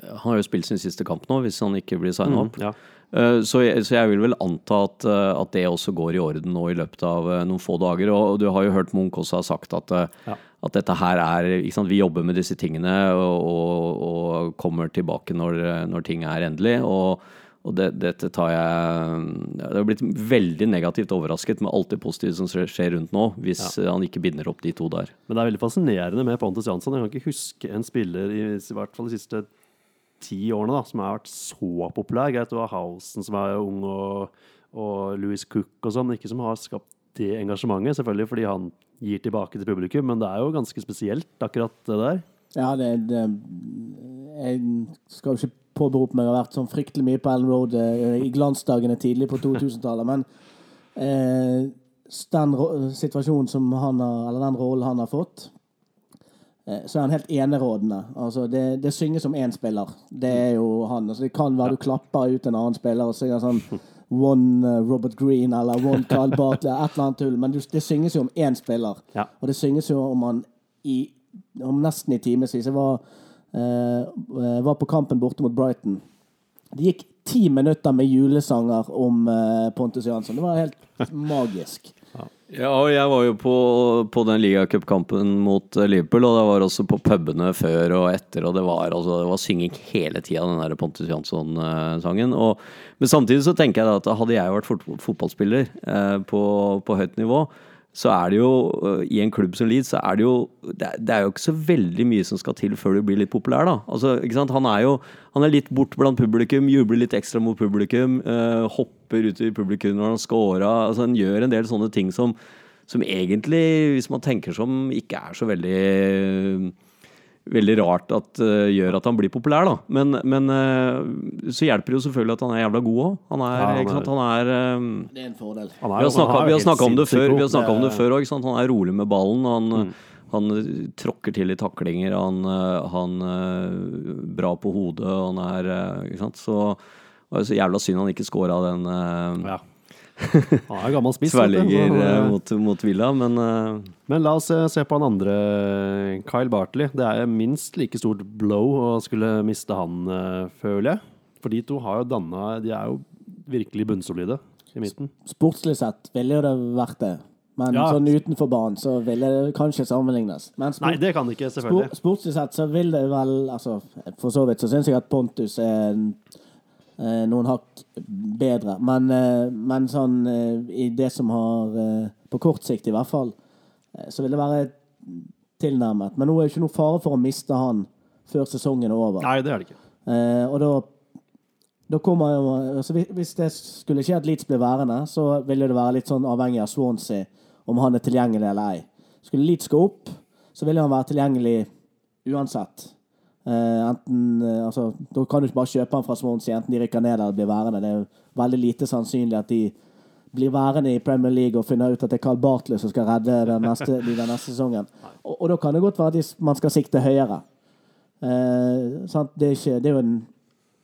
Han har jo spilt sin siste kamp nå, hvis han ikke blir signa opp. Ja. Eh, Så jeg, så jeg vil vel anta at, at det også går i orden nå i løpet av noen få dager. Og du har jo hørt Munch også ha sagt at, Ja. At dette her er sant? Vi jobber med disse tingene og, og, og kommer tilbake når, når ting er endelig. Og, og det, dette tar jeg Det har blitt veldig negativt overrasket med alt det positive som skjer rundt nå, hvis ja. han ikke binder opp de to der. Men det er veldig fascinerende med Pontus Jansson. Jeg kan ikke huske en spiller i, i hvert fall de siste ti årene da, som har vært så populær. Greit, du har Housen som er ung, og, og Louis Cook og sånn, ikke som har skapt det engasjementet. Selvfølgelig fordi han gir tilbake til publikum, men det er jo ganske spesielt, akkurat det der. Ja, det, det Jeg skal jo ikke påberope meg å ha vært sånn fryktelig mye på Ellen Road eh, i glansdagene tidlig på 2000-tallet, men eh, den situasjonen som han har, eller den rollen han har fått, eh, så er han helt enerådende. Altså, det, det synges om én spiller. Det er jo han. Altså, det kan være du klapper ut en annen spiller og synger sånn One eh, Robert Green eller One Carl <laughs> Bartley, et eller annet tull, men det synges jo om én spiller. Ja. Og det synges jo om han i om nesten i timevis. Jeg var, eh, var på kampen borte mot Brighton. Det gikk ti minutter med julesanger om eh, Pontus Jansson. Det var helt <laughs> magisk. Ja, og jeg var jo på, på den ligacupkampen mot eh, Liverpool, og det var også på pubene før og etter, og det var, altså, det var synging hele tida, den der Pontus Jansson-sangen. Men samtidig så tenker jeg at hadde jeg vært fot fotballspiller eh, på, på høyt nivå, så er det jo, eh, i en klubb som Leeds, så er det jo det er, jo ikke så veldig mye som skal til før du blir litt populær, da. Altså, ikke sant? Han er jo han er litt bort blant publikum, jubler litt ekstra mot publikum, eh, hopper ut i publikum når han scora. Altså, han gjør en del sånne ting som, som egentlig, hvis man tenker som, ikke er så veldig Veldig rart at uh, gjør at han blir populær, da. Men, men uh, så hjelper det jo selvfølgelig at han er jævla god òg. Han er, Ja, han ikke sant? er- Han er um, Det er en fordel. Er, vi er har snakka, han er om det før. Vi har om det før òg. Han er rolig med ballen. Han, han eh, tråkker til i taklinger. Han, han er bra på hodet. Han er Ikke sant. Så det var så jævla synd han ikke scora den Ja. <laughs> Han er gammel spiss. tverrligger eh, eh, mot, mot Villa, men eh, Men la oss se på han andre, Kyle Bartley. Det er minst like stort blow å skulle miste han, føler jeg. For de to har jo danna De er jo virkelig bunnsolide i midten. Sportslig sett ville jo det vært det. Men Ja. sånn utenfor banen så ville det kanskje sammenlignes. Men sport, Nei, det kan det ikke, selvfølgelig. selvfølgelig. sportslig sett så vil det vel altså, For så vidt så syns jeg at Pontus er en- noen hakk bedre. Men, eh, men sånn eh, i det som har eh, På kort sikt i hvert fall, eh, så vil det være tilnærmet. Men nå er det ikke noe fare for å miste han før sesongen er over. Nei, det er det ikke. Eh, og da, da kommer jo altså hvis- Hvis det skulle skje at Leeds blir værende, så ville det være litt sånn avhengig av Swansea om han er tilgjengelig eller ei. Skulle Leeds gå opp, så ville han være tilgjengelig uansett. Eh, enten, uh, altså, da kan du ikke bare kjøpe han fra Swansea, enten de rykker ned eller blir værende. Det er veldig lite sannsynlig at de blir værende i Premier League og finner ut at det er Carl Bartley som skal redde den neste, de den neste sesongen. Og, og da kan det godt være at de- man skal sikte høyere. Uh, sant? Det, er ikke, det er jo en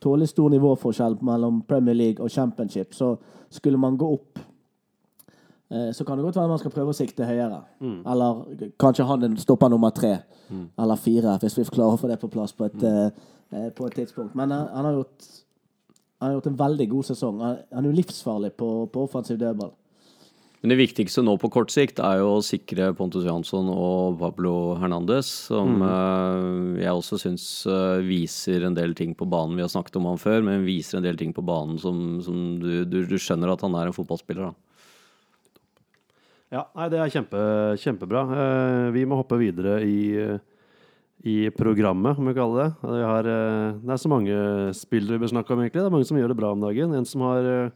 tålelig stor nivåforskjell mellom Premier League og Championship. Så skulle man gå opp, så kan det godt være man skal prøve å sikte høyere. Eller kanskje han er stopper nummer tre eller fire, hvis vi klarer å få det på plass på et, mm. eh, på et tidspunkt. Men han, han har gjort han har gjort en veldig god sesong. Han han er jo livsfarlig på, på offensiv dødball. Men det viktigste nå på kort sikt er jo å sikre Pontus Jansson og Pablo Hernandez, som mm. jeg også syns eh, viser en del ting på banen. Vi har snakket om han før, men viser en del ting på banen som, som du, du, du skjønner at han er en fotballspiller. da. Ja, nei, det er kjempe, kjempebra. Eh, vi må hoppe videre i, eh, i programmet, om vi kaller det. Vi har, eh, det er så mange spillere vi bør snakke om, egentlig. Det er mange som gjør det bra om dagen. En som har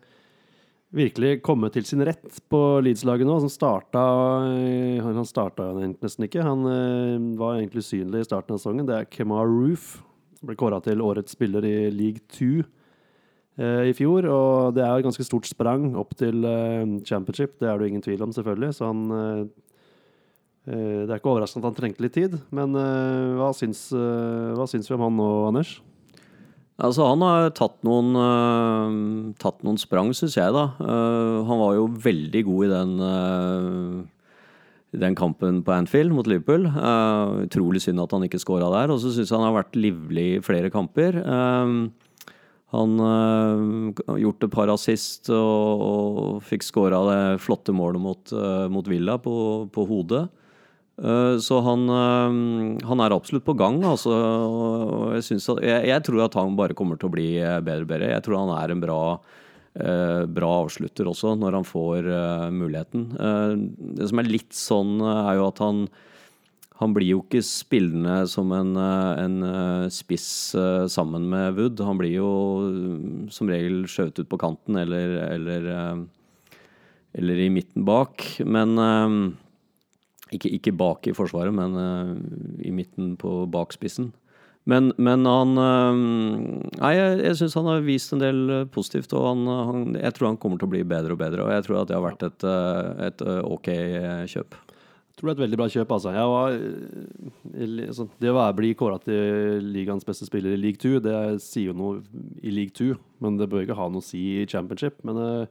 virkelig kommet til sin rett på Leeds-laget nå, som starta Han starta nesten ikke. Han var egentlig usynlig i starten av sesongen. Det er Kemar Roof. Ble kåra til årets spiller i League 2 eh, i fjor, og det er et ganske stort sprang opp til eh, championship. Det er det ingen tvil om, selvfølgelig. Så han eh, eh, Det er ikke overraskende at han trengte litt tid. Men eh, hva, syns, eh, hva syns vi om han nå, Anders? Altså, han har tatt noen, uh, tatt noen sprang, syns jeg, da. Uh, han var jo veldig god i den, uh, den kampen på Anfield mot Liverpool. Utrolig synd at han ikke scora der. Og så syns jeg han har vært livlig i flere kamper. Uh, han har gjort et par assist og, og fikk skåra det flotte målet mot, øh, mot Villa på, på hodet. Eh, Så han, eh, han er absolutt på gang. Altså, jeg, at, jeg, jeg tror at han bare kommer til å bli eh, bedre og bedre. Jeg tror han er en bra, eh, bra avslutter også, når han får eh, muligheten. Eh, det som er litt sånn, eh, er jo at han han blir jo ikke spillende som en, eh, en eh, spiss eh, sammen med Wood. Han blir jo mm, som regel skjøvet ut på kanten eller, eller, eller i midten bak. Men ikke, ikke bak i forsvaret, men i midten på bakspissen. Men, men han Nei, jeg, jeg syns han har vist en del positivt, og han, han, jeg tror han kommer til å bli bedre og bedre. Og jeg tror at det har vært et, et ok kjøp. Tror det er et veldig bra kjøp. altså. Var, eh, altså, det å bli kåra til ligaens beste spiller i league 2, det sier jo noe i league 2, men det bør ikke ha noe å si i championship. Men eh,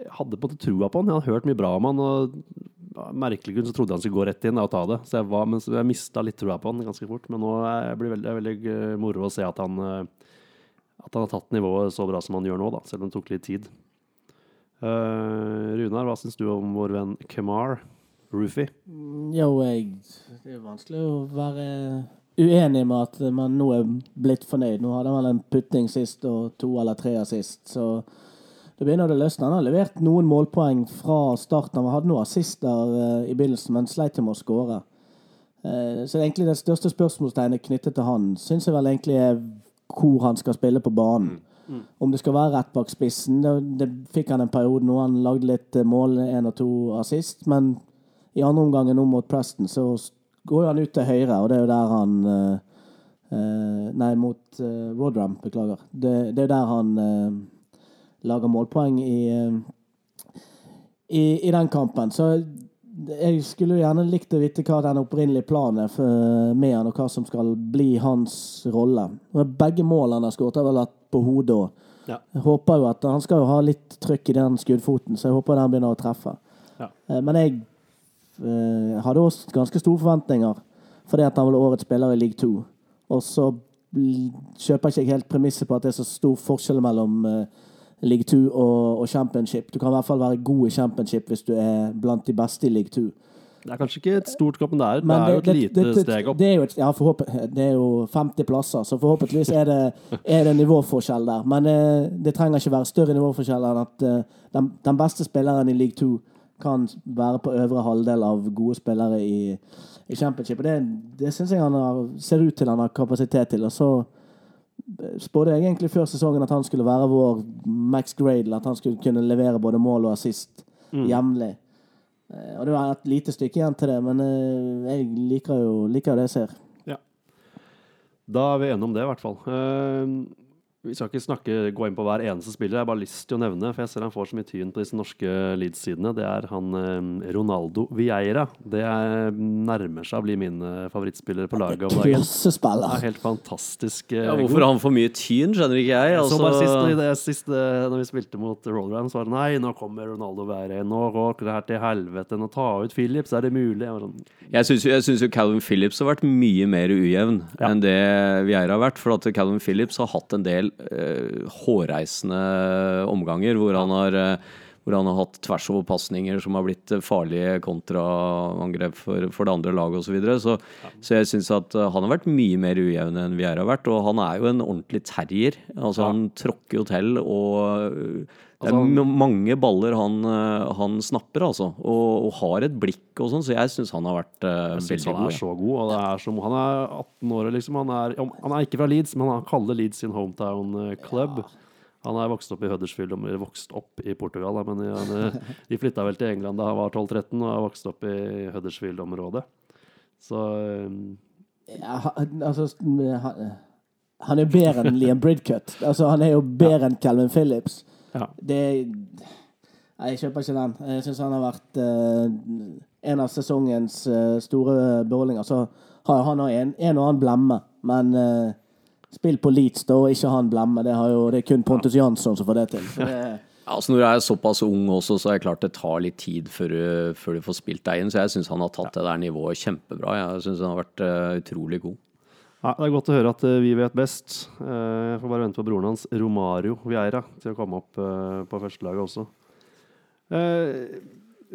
jeg hadde på en måte trua på han. Jeg hadde hørt mye bra om han. og Merkelig grunn så trodde jeg han skulle gå rett inn og ta det. Så jeg, var, men jeg mista litt trua på han ganske fort. Men nå blir veldig, det er veldig eh, moro å se at han, at han har tatt nivået så bra som han gjør nå, da, selv om det tok litt tid. Uh, Runar, hva syns du om vår venn Kemar Roofy? Jo, jeg Det er vanskelig å være uenig med at man nå er blitt fornøyd. Nå hadde han vel en putting sist og to eller tre sist, så det begynner å løsne. Han har levert noen målpoeng fra starten. Han hadde noen assister eh, i begynnelsen, men sleit med å skåre. Eh, så egentlig det største spørsmålstegnet knyttet til han syns jeg vel egentlig er hvor han skal spille på banen. Om det skal være rett bak spissen. Det, det fikk han en periode nå. Han lagde litt mål, én og to assist, men i andre omgang nå mot Preston så går han ut til høyre, og det er jo der han eh, eh, Nei, mot uh, Rodram, beklager. Det, det er der han eh, lager målpoeng i, eh, i, i den kampen. Så jeg skulle jo gjerne likt å vite hva den opprinnelige planen er med han, og hva som skal bli hans rolle. Begge målene han har skåret, har vel vært på hodet. òg. Ja. Jeg håper jo at Han skal jo ha litt trykk i den skuddfoten, så jeg håper den begynner å treffe. Ja. Eh, Men jeg eh, hadde også ganske store forventninger, fordi at han var årets spiller i league 2. Og så kjøper jeg ikke helt premisset på at det er så stor forskjell mellom eh, league 2 og, og championship. Du kan i hvert fall være god i championship hvis du er blant de beste i league 2. Det er kanskje ikke et stort hopp, men det er, Men det er jo et lite det- det- steg opp. Det er jo, ja, det er jo 50 plasser, så forhåpentligvis er det, er det nivåforskjell der. Men eh, det trenger ikke være større nivåforskjell enn at eh, den, den beste spilleren i league 2 kan være på øvre halvdel av gode spillere i, i championship. Og det, det syns jeg han har, ser ut til han har kapasitet til. Og så spådde jeg egentlig før sesongen at han skulle være vår Max Gradle. At han skulle kunne levere både mål og assist jevnlig. Eh, Og det var et lite stykke igjen til det, men eh, jeg liker jo, liker jo det jeg ser. Ja. Da er vi enige om det, i hvert fall. Eh, vi skal ikke snakke, gå inn på hver eneste spiller. Jeg har bare lyst til å nevne, for jeg ser han får så mye tyn på disse norske Leeds-sidene. Det er han eh, Ronaldo Vieira. Det er, nærmer seg å bli min eh, favorittspiller på laget Det er helt fantastisk. eh, Ja, hvorfor har han for mye tyn, skjønner ikke jeg. Jeg så bare sist, i Altså, det sist når vi spilte mot Rollram, så var det nei, nå kommer Ronaldo Vieira inn. Nå går det her til helvete. Nå ta ut Phillips, er det mulig? Jeg sånn, jeg syns jo, synes jo Calvin Phillips har vært mye mer ujevn Ja. enn det Vieira har vært. For at Calvin Phillips har hatt en del eh, hårreisende omganger hvor han har eh, hvor han har hatt tversoverpasninger som har blitt eh, farlige kontraangrep for, for det andre laget osv. Så, videre. så Så jeg syns at eh, han har vært mye mer ujevn enn Vieira har vært. Og han er jo en ordentlig terrier. Altså Ja. Han tråkker jo til og det er Altså, mange baller han, øh, han snapper, altså. Og, og har et blikk og sånn, så jeg syns han har vært uh, veldig han god. er ja. så god. Og det er som, han er 18 år, liksom. Han er, han er ikke fra Leeds, men han kaller Leeds sin hometown club. club. Han er vokst opp i Huddersfield, eller vokst opp i Portugal, men han, <laughs> eh, de flytta vel til England da han var 12-13 og har vokst opp i Huddersfield-området. Så eh, Ja, han- altså, han, han er bedre enn Liam Bridcut. Altså, han er jo bedre enn Calvin Phillips. Ja. Det Nei, jeg kjøper ikke den. Jeg syns han har vært eh, en av sesongens eh, store beholdninger. Så har han òg en, en og annen blemme, men eh, spill på Leeds, da, og ikke han blemme. Det, har jo, det er kun Pontus Jansson som får det til. Så det, Altså Når du er såpass ung også, så er det klart det tar litt tid før du, før du får spilt deg inn. Så jeg syns han har tatt det der nivået kjempebra. Jeg syns han har vært uh, utrolig god. Ja, det er godt å høre at eh, vi vet best. Eh, Jeg får bare vente på broren hans, Romario Vieira, til å komme opp eh, på førstelaget også.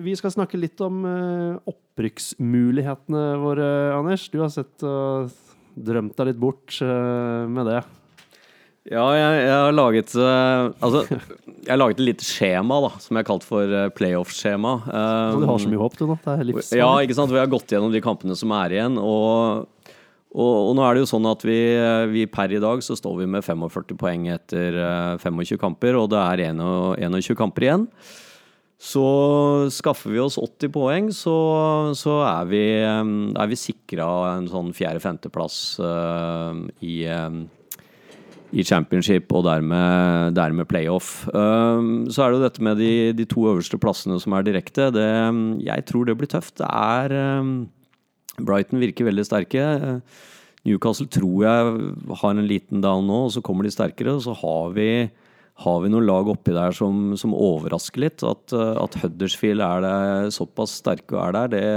Vi skal snakke litt om opprykksmulighetene våre, Anders. Du har sett og drømt deg litt bort med det. Ja, jeg, jeg har laget Altså, jeg har laget et lite skjema, da, som jeg har kalt for playoff-skjema. Du har så mye håp, du nå. Det er livsfarlig. Ja, ikke sant? Vi har gått gjennom de kampene som er igjen. Og, og, og nå er det jo sånn at vi, vi per i dag så står vi med 45 poeng etter eh, 25 kamper, og det er 21 21 kamper igjen. Så skaffer vi oss 80 poeng, så, så er vi, eh, er vi sikra en sånn fjerde-femteplass uh, i eh, i championship og dermed, dermed playoff. Uh, så er det jo dette med de, de to øverste plassene som er direkte. Det, jeg tror det blir tøft. Det er Brighton virker veldig sterke. Newcastle tror jeg har en liten down nå, og så kommer de sterkere. Og så har vi, har vi noen lag oppi der som, som overrasker litt. At, at Huddersfield er det såpass sterke og er der, det,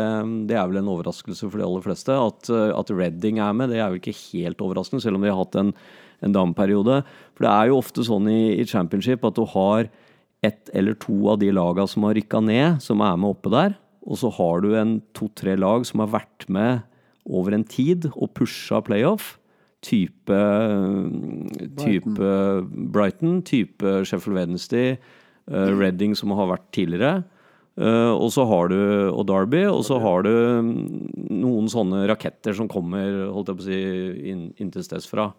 det er vel en overraskelse for de aller fleste. At, at Reading er med, det er vel ikke helt overraskende, selv om de har hatt en en dameperiode. For det er jo ofte sånn i, i championship at du har ett eller to av de laga som har rykka ned, som er med oppe der. Og så har du en to-tre lag som har vært med over en tid og pusha playoff. Type type Brighton, type Sheffield Wednesday, uh, Reading som har vært tidligere. Uh, og så har du og Derby, og så har du mm, noen sånne raketter som kommer holdt jeg på å si, inn, inn steds fra.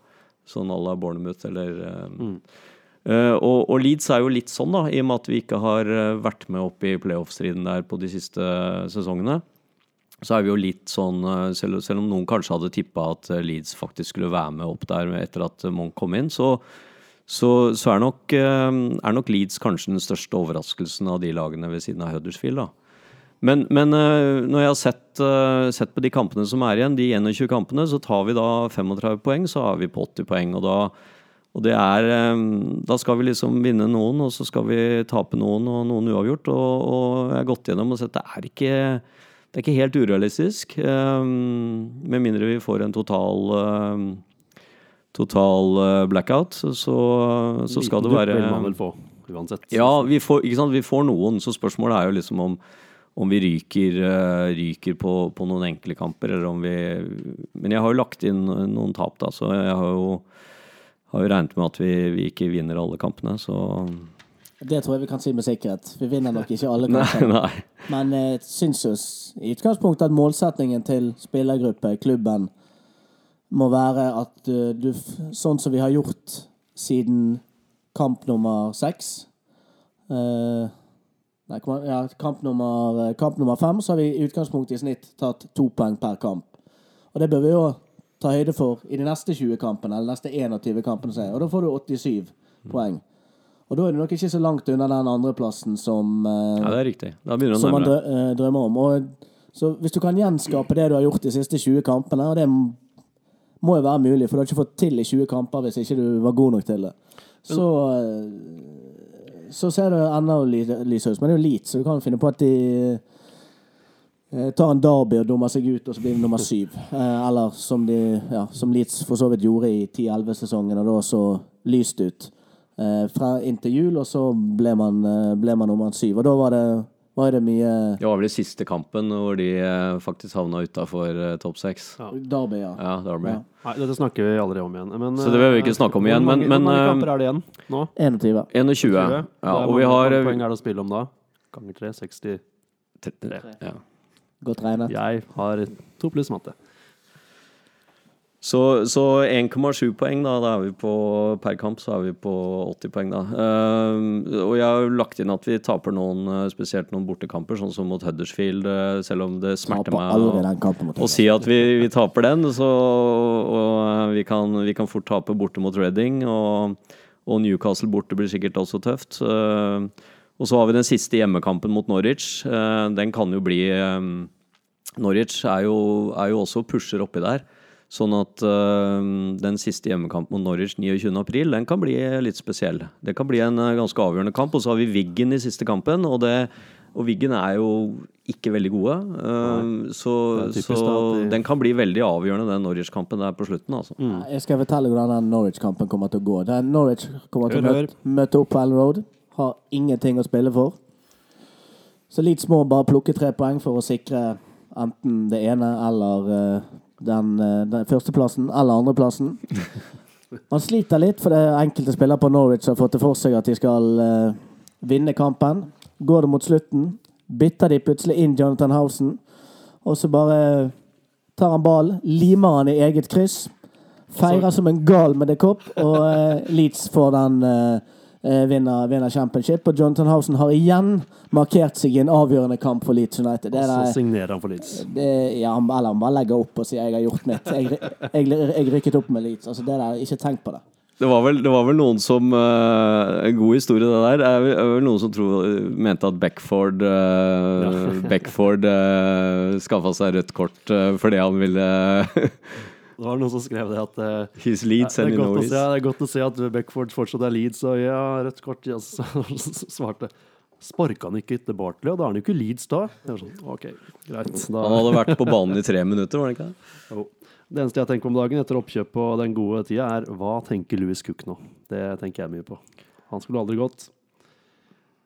Sånn à la Bornermouth eller um, uh, og, og Leeds er jo litt sånn, da, i og med at vi ikke har uh, vært med opp i playoff-striden der på de siste sesongene. Så er vi jo litt sånn, uh, selv, selv om noen kanskje hadde tippa at Leeds faktisk skulle være med opp der etter at Monk kom inn, så, så, så er, nok, er nok Leeds kanskje den største overraskelsen av de lagene ved siden av Huddersfield. da. Men, men når jeg har sett, sett på de kampene som er igjen, de 21 kampene, så tar vi da 35 poeng, så er vi på 80 poeng. Og da, og det er, øh, da skal vi liksom vinne noen, og så skal vi tape noen, og noen uavgjort. Og, og jeg har gått gjennom og sett det er ikke, det er ikke helt urealistisk. Um, med mindre vi får en total um, total blackout, så, så skal det Liten være dupp vil man vel få, uansett. ja, vi får, vi får noen, så spørsmålet er jo liksom om, om vi ryker, eh, ryker på, på noen enkle kamper, eller om vi Men jeg har jo lagt inn noen tap, da, så jeg har jo, har jo regnet med at vi, vi ikke vinner alle kampene. Så Det tror jeg vi kan si med sikkerhet. Vi vinner nok ikke alle <laughs> Nei, nei. Men jeg syns jo i utgangspunktet at målsetningen til spillergruppe, klubben, må være at uh, du, sånn som vi har gjort siden kamp nummer seks eh, Nei, ja, kamp nummer, eh, kamp nummer fem, så har vi i utgangspunktet i snitt tatt to poeng per kamp. Og det bør vi jo ta høyde for i de neste 20 kampene, eller neste 21 kampene. Og da får du 87 poeng. Og da er du nok ikke så langt unna den andreplassen som eh, Ja, det er riktig. Da begynner du å man nærme deg. eh, drømmer om. Og, så hvis du kan gjenskape det du har gjort de siste 20 kampene, og det må jo være mulig, for du har ikke fått til i 20 kamper hvis ikke du var god nok til det, så eh, så ser det enda ly- lysere ut. Men det er jo Leeds, så du kan finne på at de eh, tar en derby og dummer seg ut, og så blir det nummer syv. Eh, eller som, de, ja, som Leeds for så vidt gjorde i 10-11-sesongen, og da så lyst ut eh, fra inntil jul, og så ble man, eh, ble man nummer syv. Og da var det, var det mye Det var vel den siste kampen hvor de eh, faktisk havna utafor topp seks. Ja. derby, ja. Ja, Derby. Ja. Nei, dette snakker vi aldri om igjen. Men, Så det vil vi ikke eh, snakke om igjen, men- mange- men, Hvor mange eh, kamper er det igjen nå? 21. 21. 21. Ja, og mange- vi har mange eh, poeng er det å spille om da? Ganger tre, 60. 33, ja. Godt regnet. Jeg har to pluss matte. Så, så 1,7 poeng, da, da er vi på per kamp så er vi på 80 poeng, da. Uh, og jeg har jo lagt inn at vi taper noen, eh, spesielt noen bortekamper, sånn som mot Huddersfield, Uh, selv om det smerter Taper meg å- si at vi, vi taper den. Så, og uh, vi kan, vi kan fort tape borte mot Reading, og, og Newcastle borte blir sikkert også tøft. Eh, og så har vi den siste hjemmekampen mot Norwich. Eh, den kan jo bli eh, Norwich er jo, er jo også pusher oppi der. Sånn at eh, den siste hjemmekampen mot Norwich 29. april, den kan bli litt spesiell. Det kan bli en ganske avgjørende kamp. Og så har vi Wiggen i siste kampen, og, det, og Wiggen er jo ikke veldig gode. Nei, så typisk så da de- den kan bli veldig avgjørende, den Norwich-kampen der på slutten. altså. Jeg skal fortelle hvordan den Norwich-kampen kommer til å gå. Den Norwich kommer til å møte, møte opp på Ellen Road. Har ingenting å spille for. Så Leeds må bare plukke tre poeng for å sikre enten det ene eller eh, den, eh, den førsteplassen eller andreplassen. <laughs> Man sliter litt, for det er enkelte spillere på Norwich har fått det for seg at de skal uh, vinne kampen. Går det mot slutten, bytter de plutselig inn Jonathan Housen, og så bare tar han ballen, limer han i eget kryss, feirer som en gal med det kopp, og uh, Leeds får den eh, vinner, vinner championship. Og Jonathan Housen har igjen markert seg i en avgjørende kamp for Leeds United. Det er Så signerer han for Leeds. det, ja, han- eller han bare legger opp og sier 'jeg har gjort mitt'. Jeg, jeg, jeg rykket opp med Leeds. Altså det der, Ikke tenk på det. Det var vel, det var vel noen som uh, En god historie, det der. Det er vel, noen som tro, mente at Beckford uh, Beckford uh, skaffa seg rødt kort uh, fordi han ville Det var noen som skrev det at uh, His Leeds det, and å se, det er godt å se at Beckford fortsatt er Leeds, og ja, rødt kort så svarte Sparka han ikke etter Bartley, og da er han jo ikke Leeds da? Sånn, ok, greit. Da, Han hadde vært på banen i tre minutter, var det ikke det? Jo. Det eneste jeg tenker om dagen etter oppkjøp og den gode tida, er hva tenker Louis Cook nå? Det tenker jeg mye på. Han skulle aldri gått.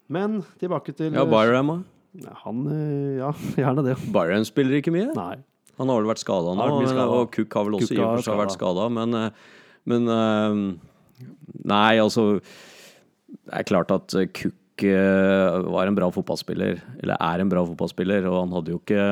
Men tilbake til Ja, Byram, da? Han eh, Ja, <laughs> gjerne det. Byram spiller ikke mye. Nei. Han har vel vært skada nå, og Cook har vel også Cook i og for seg vært skada. Men, eh, men eh, Nei, altså Det er klart at eh, Cook var en bra fotballspiller, eller er en bra fotballspiller, og han hadde jo ikke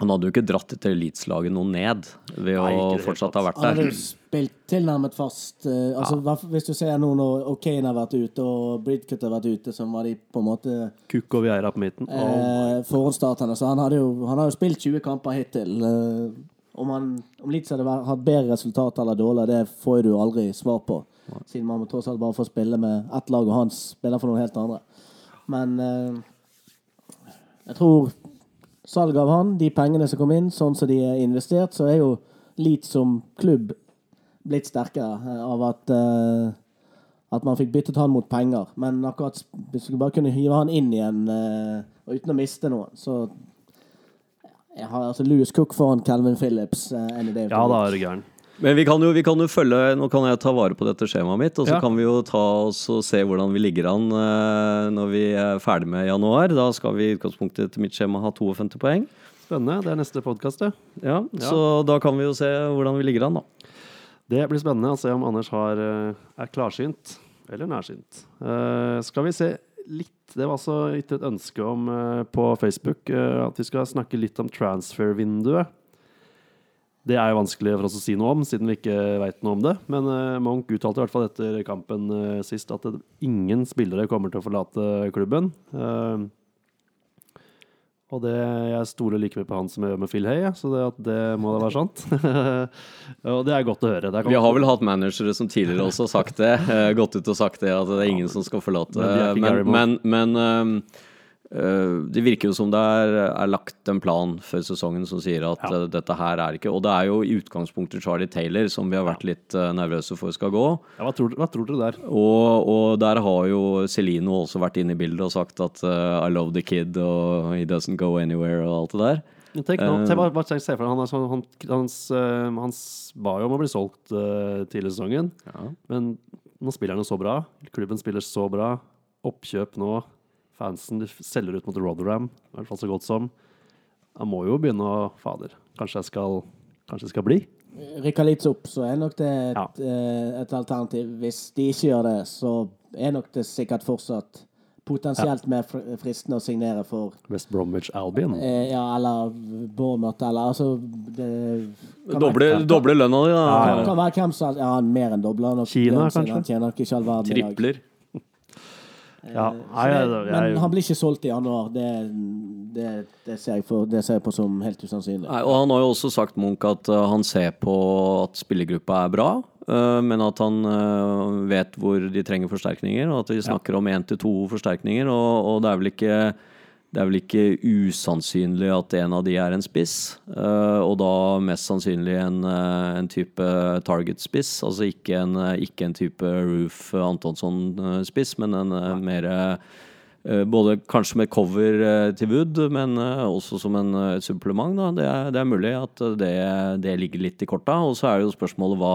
han hadde jo ikke dratt dette Leeds-laget noe ned ved Nei, å fortsatt ha vært der. Han hadde jo spilt tilnærmet fast. eh, altså, ja. Hvis du ser nå når O'Kane har vært ute og Bridcut har vært ute, som var de på en måte Kukk og Vieira på midten. Eh, forhåndsstarterne. Så han, hadde jo, han har jo spilt 20 kamper hittil. Eh, om, han, om Leeds hadde hatt bedre resultat eller dårligere, det får du aldri svar på. Siden man må tross alt bare få spille med ett lag, og han spiller for noen helt andre. Men eh, jeg tror salget av han, de pengene som kom inn, sånn som de er investert, så er jo Leeds som klubb blitt sterkere eh, av at uh, at man fikk byttet han mot penger. Men akkurat hvis vi bare kunne hive han inn igjen uh, og uten å miste noen, så jeg har altså Louis Cook foran Calvin Phillips. Uh, ja, da er du gæren. Men vi kan, jo, vi kan jo følge Nå kan jeg ta vare på dette skjemaet mitt, og så Ja. kan vi jo ta oss og se hvordan vi ligger an eh, når vi er ferdig med januar. Da skal vi i utgangspunktet til mitt skjema ha 52 poeng. Spennende. Det er neste podkast, det. Ja, Så da kan vi jo se hvordan vi ligger an, da. Det blir spennende å se om Anders har, eh, er klarsynt Eller nærsynt. Uh, skal vi se litt Det var altså gitt et ønske om uh, på Facebook uh, at vi skal snakke litt om transfer-vinduet. Det er jo vanskelig for oss å si noe om, siden vi ikke veit noe om det. Men eh, Monk uttalte i hvert fall etter kampen eh, sist at ingen spillere kommer til å forlate klubben. Eh, og det, jeg stoler like mye på han som jeg gjør med Phil Hay, så det, det må da være sant. <laughs> og det er godt å høre. Vi har vel hatt managere som tidligere også har sagt det. gått ut og sagt det, at det er ingen som skal forlate. Men Men, men, men det virker jo som det er, er lagt en plan før sesongen som sier at Ja. øh, dette her er ikke Og det er jo i utgangspunktet Charlie Taylor som vi har vært litt øh, nervøse for skal gå. Ja, hva, tror, hva tror dere der? Og, og der har jo Celino også vært inne i bildet og sagt at uh, I love the kid og he doesn't go anywhere og alt det der. Tenk nå, uh, bare, bare se for deg, han, sånn- han, hans, uh, hans ba jo om å bli solgt uh, tidlig i sesongen. Ja. Men nå spiller han jo så bra. Klubben spiller så bra. Oppkjøp nå. Fansen de selger ut mot Rotherham, i hvert fall så godt som. Han må jo begynne å Fader, kanskje jeg skal, kanskje jeg skal bli? Rykker litt opp, så er nok det et, Ja. et, et alternativ. Hvis de ikke gjør det, så er nok det sikkert fortsatt potensielt mer fr- fristende å signere for West Bromwich Albion. eh, Ja, eller Bournemouth, eller altså Doble, være- doble lønna di, da. Kan, kan være hvem som. Ja, mer enn dobler Kina, kanskje? Tjener ikke all verden. Tripler. Ja, Så nei, jeg, jeg, men han blir ikke solgt i januar. Det, det, det, ser, jeg for, det ser jeg på som helt usannsynlig. Nei, og han har jo også sagt, Munch, at uh, han ser på at spillergruppa er bra, uh, men at han vet hvor de trenger forsterkninger, og at vi snakker om én til to forsterkninger. Og, og det er vel ikke det er vel ikke usannsynlig at en av de er en spiss, uh, og da mest sannsynlig en, uh, en type target-spiss. Altså ikke en, uh, ikke en type Roof Antonsson-spiss, men en mer både kanskje med cover til Wood, men også som en et supplement. Det, er, det er mulig at det, det ligger litt i korta. Og så er det jo spørsmålet hva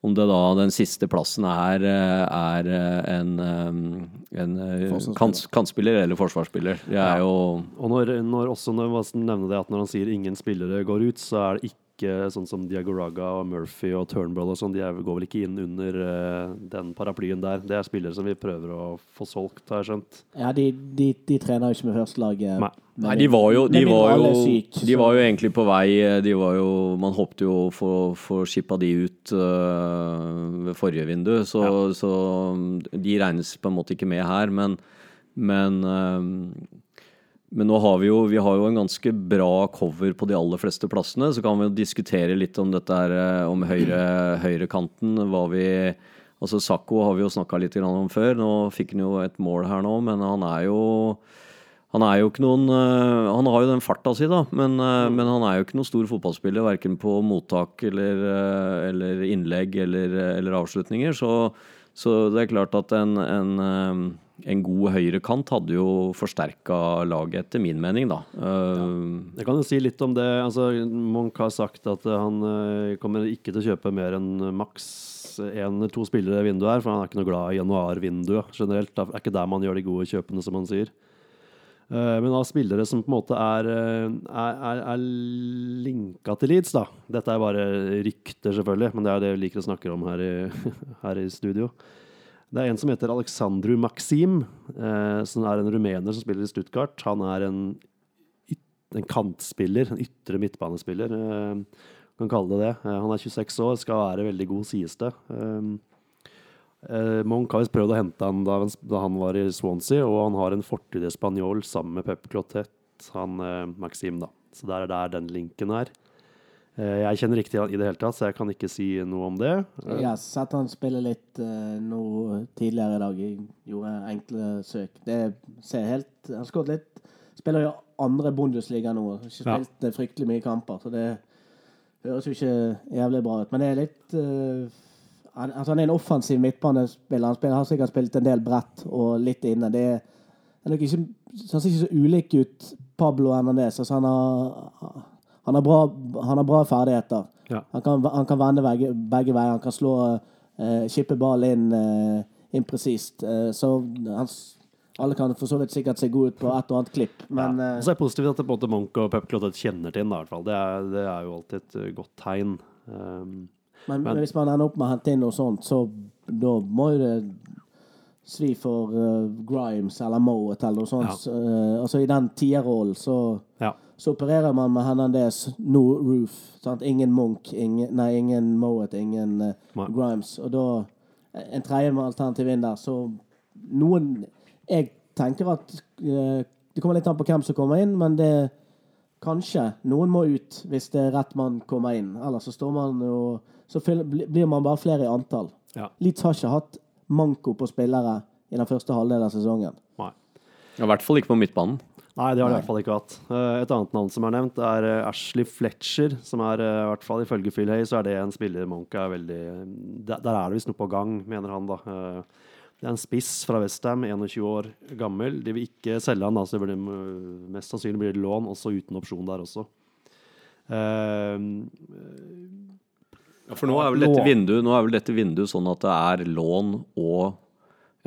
om det da den siste plassen er, uh, er uh, en, um, en kant, kantspiller eller forsvarsspiller. Det er jo og når, når også når nevner det at når han sier ingen spillere går ut, så er det ikke sånn som Diagoraga og Murphy og Turnbull og sånn. De går vel ikke inn under uh, den paraplyen der. Det er spillere som vi prøver å få solgt, har jeg skjønt. Ja, de, de, de trener jo ikke med førstelaget. Nei. Nei, de var jo, de var jo, syk, de var jo egentlig på vei de var jo, Man håpte jo å få skippa de ut uh, ved forrige vindu, så, så de regnes på en måte ikke med her. Men, men, øh, men nå har vi jo Vi har jo en ganske bra cover på de aller fleste plassene. Så kan vi jo diskutere litt om dette her, øh, om høyre, høyrekanten. Hva Altså Sakko har vi jo snakka litt om før. Nå fikk han jo et mål her nå, men han er jo han er jo ikke noen øh, Han har jo den farta si, da, men, øh, men han er jo ikke noen stor fotballspiller. Verken på mottak eller, eller innlegg eller, eller avslutninger. Så, så det er klart at en, en, en god høyrekant hadde jo forsterka laget, etter min mening, da. Uh, Jeg kan jo si litt om det. Altså, Munch har sagt at eh, han eh, kommer ikke til å kjøpe mer enn maks én eller to spillere i vinduet her, for han er ikke noe glad i januarvinduet generelt. Det er ikke der man gjør de gode kjøpene, som han sier. Eh, Men av spillere som på en måte er, eh, er, er, er linka til Leeds, da. Dette er bare rykter, selvfølgelig, men det er det vi liker å snakke om her i, <laughs> her i studio. Det er en som heter Alexandru Maxim, eh, som er en rumener som spiller i Stuttgart. Han er en, en kantspiller, en ytre midtbanespiller. Eh, kan kalle det det. Eh, han er 26 år, skal være veldig god, sies det. Eh, eh, Monk har visst prøvd å hente han da, da han var i Swansea, og han har en fortid i spanjol sammen med Pep Clotet, han eh, Maxim, da. Så der er der den linken er. Eh, jeg kjenner ikke til han i det hele tatt, så jeg kan ikke si noe om det. Eh, Jeg har sett han spiller litt eh, nå tidligere i dag. Jeg gjorde enkle søk. Det ser helt Han har skåret litt. Spiller jo andre Bundesliga nå. Ikke spilt ja. fryktelig mye kamper, så det høres jo ikke jævlig bra ut. Men det er litt uh, han, altså han er en offensiv midtbanespiller. Han spiller, har sikkert spilt en del bredt og litt inne. Det er, er nok ikke, han ser ikke så ulik ut Pablo Hernandez. Altså han, har, han, har bra, han har bra ferdigheter. Ja. Han kan, han kan vende begge, begge veier. Han kan slå uh, Kippe ball inn, uh, inn presist. Eh, så hans alle kan for så vidt sikkert se gode ut på et og annet klipp, men ja. eh, så er det positivt at det måte Monk og Pep Clotet kjenner til ham, i hvert fall. Det det er jo alltid et eh, godt tegn. Um, Men, Men- hvis man ender opp med å hente inn noe sånt, så da må jo det svi for uh, Grimes eller Mowat eller noe sånt. Eh, altså i den tierrollen så, Ja. Så opererer man med Hernandez, no roof. Sant? Ingen Munch, ingen, nei, ingen Mowat, ingen uh, Grimes. Og da en tredje med alternativ inn der, så noen Jeg tenker at uh, det kommer litt an på hvem som kommer inn, men det Kanskje noen må ut hvis det er rett mann kommer inn. Ellers så står man jo Så blir man bare flere i antall. Ja. Leeds har ikke hatt manko på spillere i den første halvdelen av sesongen. Nei. I hvert fall ikke på midtbanen. Nei, det har de i hvert fall ikke hatt. Eh, Et annet navn som er nevnt, er eh, Ashley Fletcher. Som er, eh, i hvert fall ifølge Phil Hay, så er det en spiller Monk er veldig Der, er det visst noe på gang, mener han, da. Det er en spiss fra Westham, 21 år gammel. De vil ikke selge han, da, så det blir, mest sannsynlig blir det lån, også uten opsjon der også. Uh, Ja, for nå er vel dette vinduet, nå er vel dette vinduet sånn at det er lån og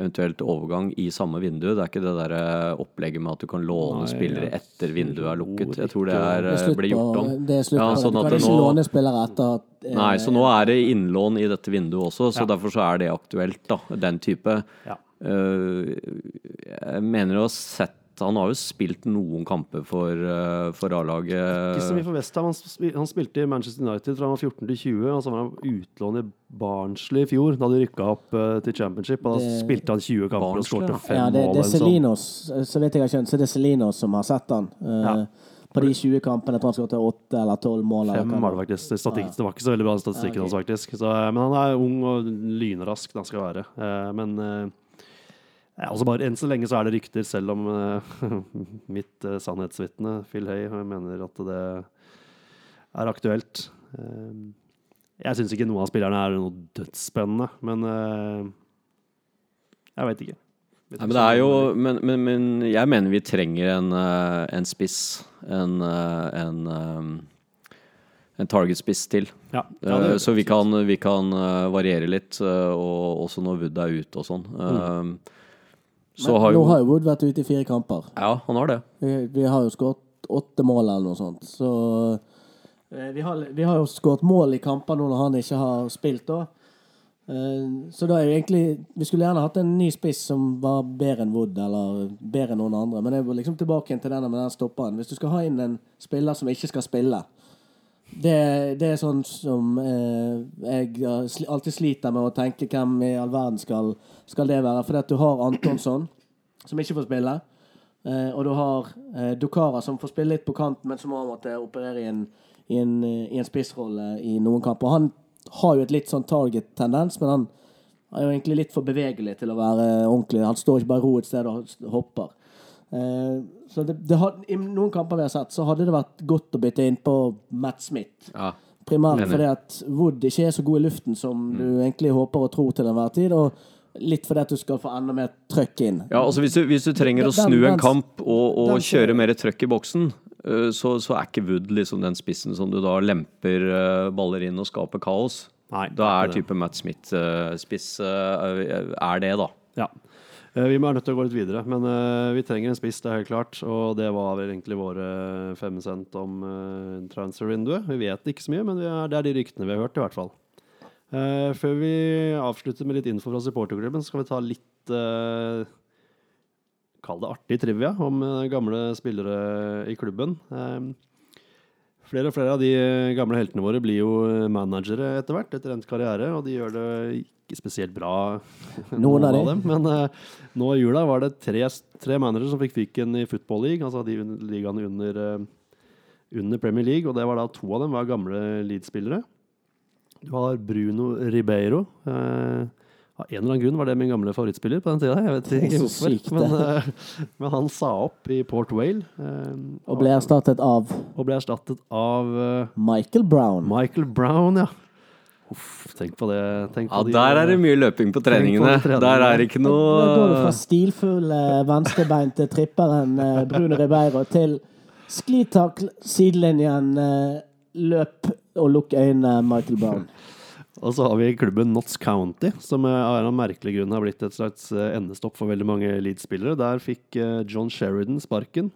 eventuelt overgang i samme vindu. Det er ikke det der eh, opplegget med at du kan låne Nei, spillere ja. etter vinduet er lukket. Jeg tror det er, Det eh, ble gjort om. det er slutt Ja, sånn at Du kan ikke låne spillere etter at eh, Nei, så nå er det innlån i dette vinduet også, så Ja. derfor så er det aktuelt, da. Den type. ja. Eh, jeg mener å ha sett Han har jo spilt noen kamper for, uh, for A-laget. Ikke så mye for Westham. Han, han spilte i Manchester United fra han var 14 til 20, og så var han utlånt i Barnsley i fjor, da de rykka opp eh, til Championship. Og da Det- spilte han 20 kamper og Barnsley, skårte ja. fem Ja, det, mål. det er eller sånn. Så vidt jeg har skjønt, så det er Selinos som har sett han. eh, Ja. På de 20 kampene. Jeg tror han skåret åtte eller tolv mål. Fem var det det faktisk. Statistikk, det var ikke så veldig bra statistikken hans, faktisk. Så, eh, men han er ung og lynrask, han skal være. Eh, Men eh, altså bare enn så lenge så er det rykter, selv om eh, <laughs> mitt uh, sannhetsvitne, Phil Hay, mener at det er aktuelt. Eh, jeg syns ikke noen av spillerne er noe dødsspennende, men jeg veit ikke. Vet Nei, men det er jo. Men, men, men jeg mener vi trenger en, en spiss. En, en, en target-spiss til. ja, ja, det så vi kan, vi kan variere litt, og også når Wood er ute og sånn. Mm. Så Men har Nå har jo Wood vært ute i fire kamper. Ja, han har det. Vi, vi har jo skåret åtte mål eller noe sånt. Så eh, vi har, vi har jo skåret mål i kamper nå når han ikke har spilt, da. Eh, Så da er jo egentlig Vi skulle gjerne hatt en ny spiss som var bedre enn Wood, eller bedre enn noen andre. Men jeg var liksom tilbake til denne med den stopperen. Hvis du skal ha inn en spiller som ikke skal spille det, det er sånn som eh, jeg alltid sliter med å tenke hvem i all verden skal, skal det være. Fordi at du har Antonsson, som ikke får spille. Eh, og du har eh, Dukara, som får spille litt på kanten, men som må måtte operere i en, i en, eh, i en spissrolle i noen kamper. Han har jo et litt sånn target-tendens, men han er jo egentlig litt for bevegelig til å være ordentlig. Han står ikke bare i ro et sted og hopper. Eh, så det, det had, I noen kamper vi har sett, så hadde det vært godt å bytte inn på Matt Smith. Ja. Primært fordi at Wood ikke er så god i luften som Mm. du egentlig håper og tror til enhver tid. Og litt fordi at du skal få enda mer trøkk inn. Ja, altså hvis du, hvis du trenger å snu en kamp og, og kjøre mer trøkk i boksen, øh, så, så er ikke Wood liksom den spissen som du da lemper øh, baller inn og skaper kaos. Nei, Da er type Matt Smith-spiss er det, da. Ja. Vi må er nødt til å gå litt videre, men eh, vi trenger en spiss, det er helt klart. Og det var vel egentlig våre fem cent om transfer-vinduet. Vi vet ikke så mye, men vi er, det er de ryktene vi har hørt, i hvert fall. Eh, før vi avslutter med litt info fra supporterklubben, skal vi ta litt uh, Kall det artig trivia om eh, gamle spillere i klubben. Flere og flere av de gamle heltene våre blir jo managere etter hvert, etter endt karriere, og de gjør det ikke spesielt bra, <laughs> Noen av dem. Men uh, nå i jula var det tre, tre managere som fikk fyken i Football League, altså de ligaene under, uh, under Premier League, og det var da to av dem var gamle Leeds-spillere. Du har Bruno Ribeiro. Eh, av en eller annen grunn var det min gamle favorittspiller på den tida. Jeg vet ikke hvorfor. Men, eh, men han sa opp i Port Whale. eh, Og ble erstattet av og ble erstattet av eh, Michael Brown. Michael Brown, ja. Uff, tenk på det. Tenk Ja, på de- der er det mye løping på treningene. treningene. Der er det ikke noe Da går du fra stilfulle stilfull venstrebeinte tripperen Bruno Ribeiro til sklitakl, sidelinjen, løp og lukk øynene, Michael Brown. <laughs> Og så har vi klubben Notts County, som eh, av en merkelig grunn har blitt et slags eh, endestopp for veldig mange Leeds-spillere. Der fikk eh, John Sheridan sparken.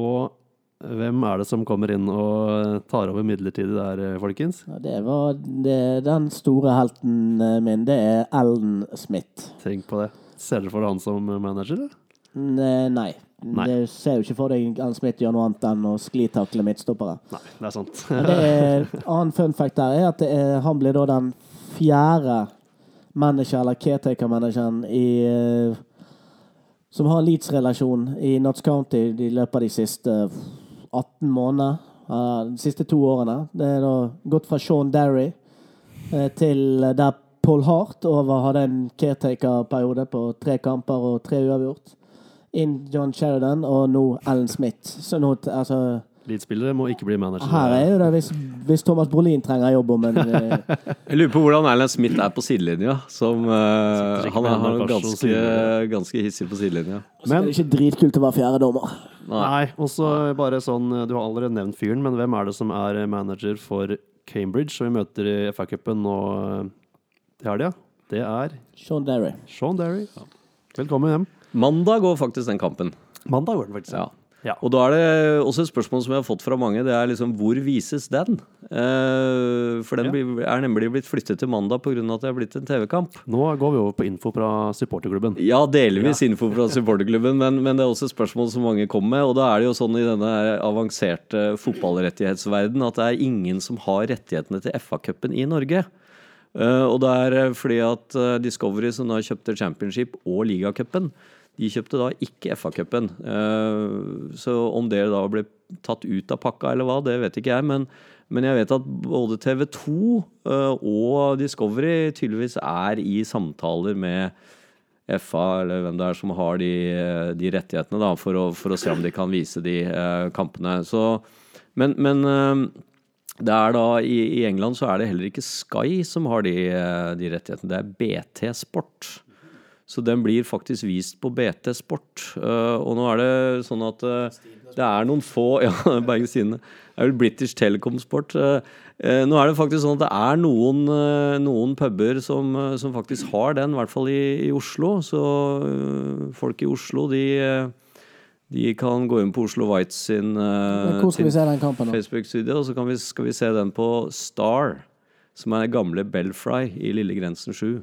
Og Hvem er det som kommer inn og tar over midlertidig der, eh, folkens? Ja, det var det, den store helten eh, min. Det er Ellen Smith. Tenk på det. Ser dere for han som manager, eller? Ne- Nei. Nei. Det ser jo ikke for deg Ann Smith gjør noe annet enn å sklitakle midtstoppere. Nei, det er sant. Det er, <laughs> annen fun fact der er at det er, han blir da den fjerde manager, eller caretaker-manageren i eh, som har Leeds-relasjon i Notts County i løpet av de siste 18 månedene. eh, de siste to årene. Det er da gått fra Sean Derry eh, til der Paul Hart over hadde en caretaker-periode på tre kamper og tre uavgjort. Inn John Sheridan og nå Alan Smith. Så nå, altså Leeds-spillere må ikke bli manager. her er jo det hvis, hvis Thomas Brolin trenger jobb om en <laughs> eh, Jeg lurer på hvordan Erlend Smith er på sidelinja. Som, uh, han er, han er ganske, ganske hissig på sidelinja. Det er det ikke dritkult å være fjerdedommer. Nei, og så bare sånn Du har allerede nevnt fyren, men hvem er det som er manager for Cambridge, som vi møter i FA-cupen nå eh, til helga? Det er Sean Derry. Sean Derry. Velkommen hjem. Mandag går faktisk den kampen. Mandag går den faktisk. Ja. Ja. Og da er det også et spørsmål som jeg har fått fra mange. Det er liksom hvor vises den? Eh, for den Ja. blir, er nemlig blitt flyttet til mandag pga. at det er blitt en TV-kamp. Nå går vi over på info fra supporterklubben. Ja, delvis info fra supporterklubben, men, men det er også et spørsmål som mange kommer med. Og da er det jo sånn i denne avanserte fotballrettighetsverden at det er ingen som har rettighetene til FA-cupen i Norge. Eh, og det er fordi at eh, Discovery, som har kjøpte Championship og Ligacupen, de kjøpte da ikke FA-cupen. Uh, så om det da ble tatt ut av pakka eller hva, det vet ikke jeg. Men, men jeg vet at både TV 2 eh, og Discovery tydeligvis er i samtaler med FA, eller hvem det er som har de, de rettighetene, da, for å, for å se om de kan vise de eh, kampene. Så, men men eh, det er da, i, I England så er det heller ikke Sky som har de, eh, de rettighetene, det er BT Sport. Så den blir faktisk vist på BT Sport. Eh, og nå er det sånn at eh, det er noen få <laughs> Ja, Bergens Tidende. Det er vel British Telecom Sport. Eh, nå er det faktisk sånn at det er noen, noen puber som, som faktisk har den, i hvert fall i, i Oslo. Så folk i Oslo, de, de kan gå inn på Oslo Whites sin, sin? Facebook-side, og så kan vi, skal vi se den på Star. Som er gamle Belfry i Lille Grensen 7.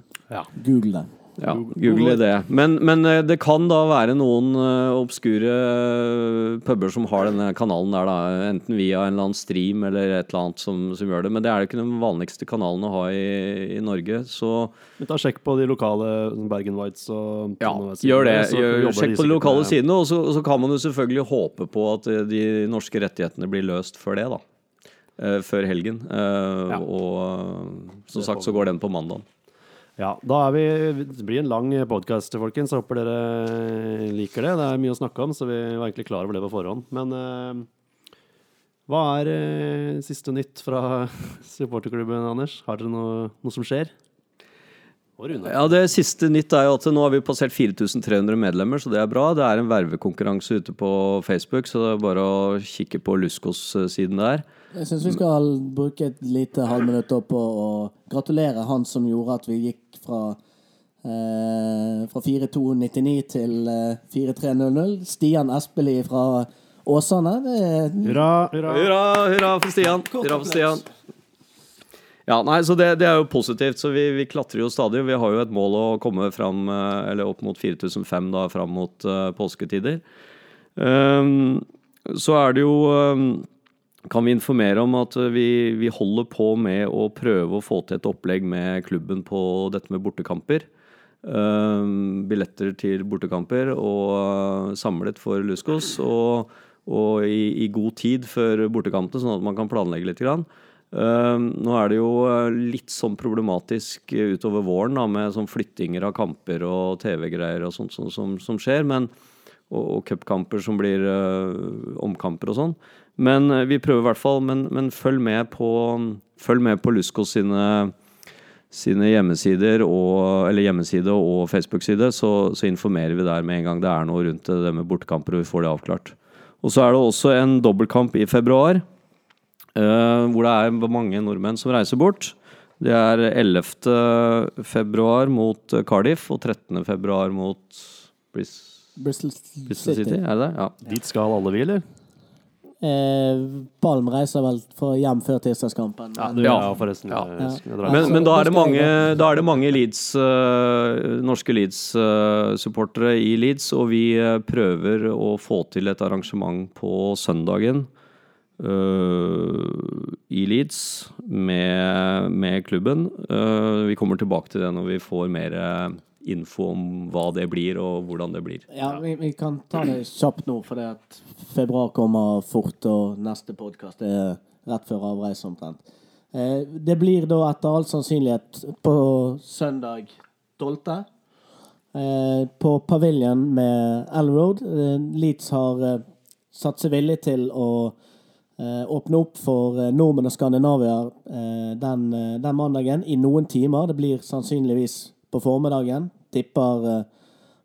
Google den. Ja, google det. Men, men eh, det kan da være noen eh, obskure eh, puber som har denne kanalen der, da. Enten via en eller annen stream eller et eller annet som, som gjør det. Men det er jo ikke den vanligste kanalen å ha i, i Norge, så Men ta Sjekk på de lokale Bergen Whites og ja, gjør det. Gjør, sjekk de på de lokale med- sidene, og så, og så kan man jo selvfølgelig håpe på at de norske rettighetene blir løst før det, da. Før helgen. Ja. Og som sagt så går den på mandag. Ja, da er vi, Det blir en lang podkast, folkens. Jeg håper dere liker det. Det er mye å snakke om, så vi var egentlig klar over det på forhånd. Men eh, hva er eh, siste nytt fra <laughs> supporterklubben, Anders? Har dere noe, noe som skjer? Ja, Det siste nytt er jo at nå har vi passert 4300 medlemmer, så det er bra. Det er en vervekonkurranse ute på Facebook, så det er bare å kikke på Luskos-siden der. Jeg syns vi skal bruke et lite halvminutt på å gratulere han som gjorde at vi gikk fra eh, fra 4299 til eh, 4300. Stian Espelid fra Åsane. Det er Hurra, hurra. Hurra, hurra for Stian! Hurra for Stian. Ja, nei, så det, det er jo positivt. Så vi, vi klatrer jo stadig. Vi har jo et mål å komme fram, eh, eller opp mot 4005 da, fram mot uh, påsketider. Um, så er det jo ehm, Kan vi informere om at vi, vi holder på med å prøve å få til et opplegg med klubben på dette med bortekamper. Uh, billetter til bortekamper og uh, samlet for Luskos. Og, og i, i god tid før bortekampene, sånn at man kan planlegge litt. Grann. Uh, nå er det jo eh, litt sånn problematisk utover våren da, med sånn flyttinger av kamper og TV-greier og sånt som, som, som skjer. Men, og, og cupkamper som blir uh, omkamper og sånn. Men eh, vi prøver i hvert fall. Men, men følg med på, følg med på Luskos sine sine hjemmesider og, eller hjemmeside og Facebook-side, så, så informerer vi der med en gang det er noe rundt det, med bortekamper, og vi får det avklart. Og så er det også en dobbeltkamp i februar, uh, hvor det er mange nordmenn som reiser bort. Det er 11. februar mot Cardiff og 13. februar mot Bris Bristol Bristol City. City. Er det det? Ja. Dit skal alle vi, eller? Eh, Palm reiser vel for hjem før tirsdagskampen. Ja, men- Ja. forresten. Ja. Men, men da er det mange, da er det mange Leeds, uh, norske Leeds-supportere i Leeds, og vi uh, prøver å få til et arrangement på søndagen eh, i Leeds med, med klubben. Eh, vi kommer tilbake til det når vi får mer info om hva det blir, og hvordan det blir. Ja, vi, vi kan ta det kjapt nå, for februar kommer fort, og neste podkast er rett før avreise omtrent. Eh, det blir da etter all sannsynlighet på søndag 12. Eh, på paviljen med L-Road. Eh, Leeds har satt seg villig til å åpne opp for nordmenn og skandinavier den, den mandagen i noen timer. Det blir sannsynligvis på formiddagen. Tipper eh,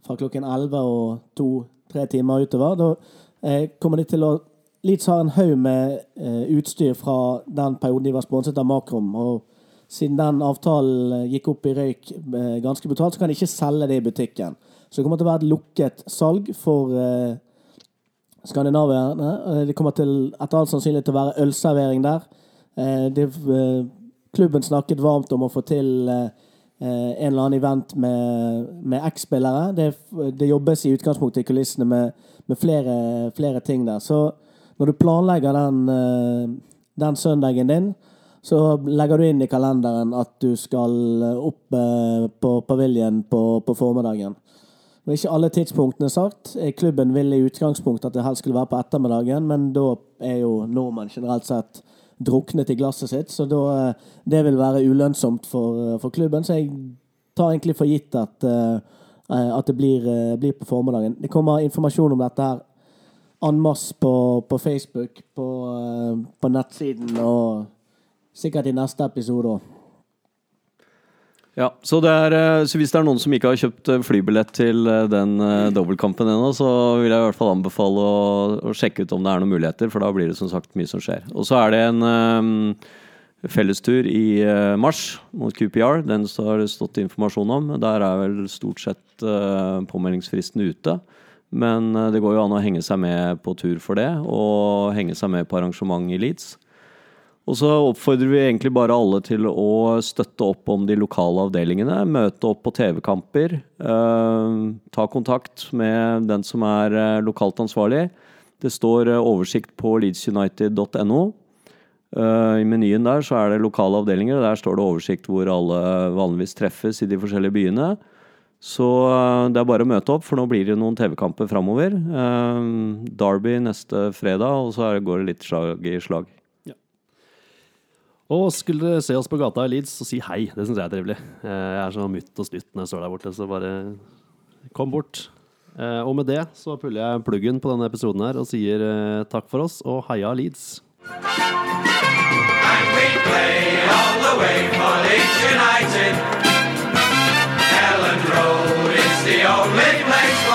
fra klokken 11 og to-tre timer utover. Da eh, kommer de til å Leeds har en haug med eh, utstyr fra den perioden de var sponset av Makrom. og siden den avtalen gikk opp i røyk ganske brutalt, så kan de ikke selge det i butikken. Så det kommer til å være et lukket salg for eh, skandinavierne. Det kommer til etter all sannsynlighet til å være ølservering der. Klubben snakket varmt om å få til en eller annen event med, med X-spillere. Det, det jobbes i utgangspunktet i kulissene med, med flere, flere ting der. Så når du planlegger den, eh, den søndagen din, så legger du inn i kalenderen at du skal opp eh, på paviljen på, på formiddagen. Er ikke alle tidspunktene sagt. Eh, Klubben ville i utgangspunktet at det helst skulle være på ettermiddagen, men da er jo nordmenn generelt sett druknet i glasset sitt, så da, eh, det vil være ulønnsomt for, eh, for klubben. Så jeg tar egentlig for gitt at, eh, at det blir, blir på formiddagen. Det kommer informasjon om dette her en masse på, på Facebook, på, på nettsiden og sikkert i neste episode òg. Ja, så, er, eh, så hvis det er noen som ikke har kjøpt eh, flybillett til eh, den dobbeltkampen ennå, så vil jeg i hvert fall anbefale å, å sjekke ut om det er noen muligheter, for da blir det som sagt mye som skjer. Og så er det en um, fellestur i mars mot QPR. Den som har det stått informasjon om. Der er vel stort sett uh, påmeldingsfristen ute. Men det går jo an å henge seg med på tur for det, og henge seg med på arrangement i Leeds. Og så oppfordrer vi egentlig bare alle til å støtte opp om de lokale avdelingene. Møte opp på TV-kamper. Eh, ta kontakt med den som er eh, lokalt ansvarlig. Det står eh, oversikt på leedsunited.no. Eh, I menyen der så er det lokale avdelinger, og der står det oversikt hvor alle vanligvis treffes i de forskjellige byene. Så eh, det er bare å møte opp, for nå blir det noen TV-kamper framover. Eh, Derby neste fredag, og så går det litt slag i slag. Og skulle dere se oss på gata i Leeds, så si hei. Det syns jeg er trivelig. Eh, Jeg er så mutt og snytt når jeg står der borte, så bare kom bort. Eh, Og med det så puller jeg pluggen på denne episoden her og sier eh, takk for oss, og heia Leeds. And Leeds Road is the only place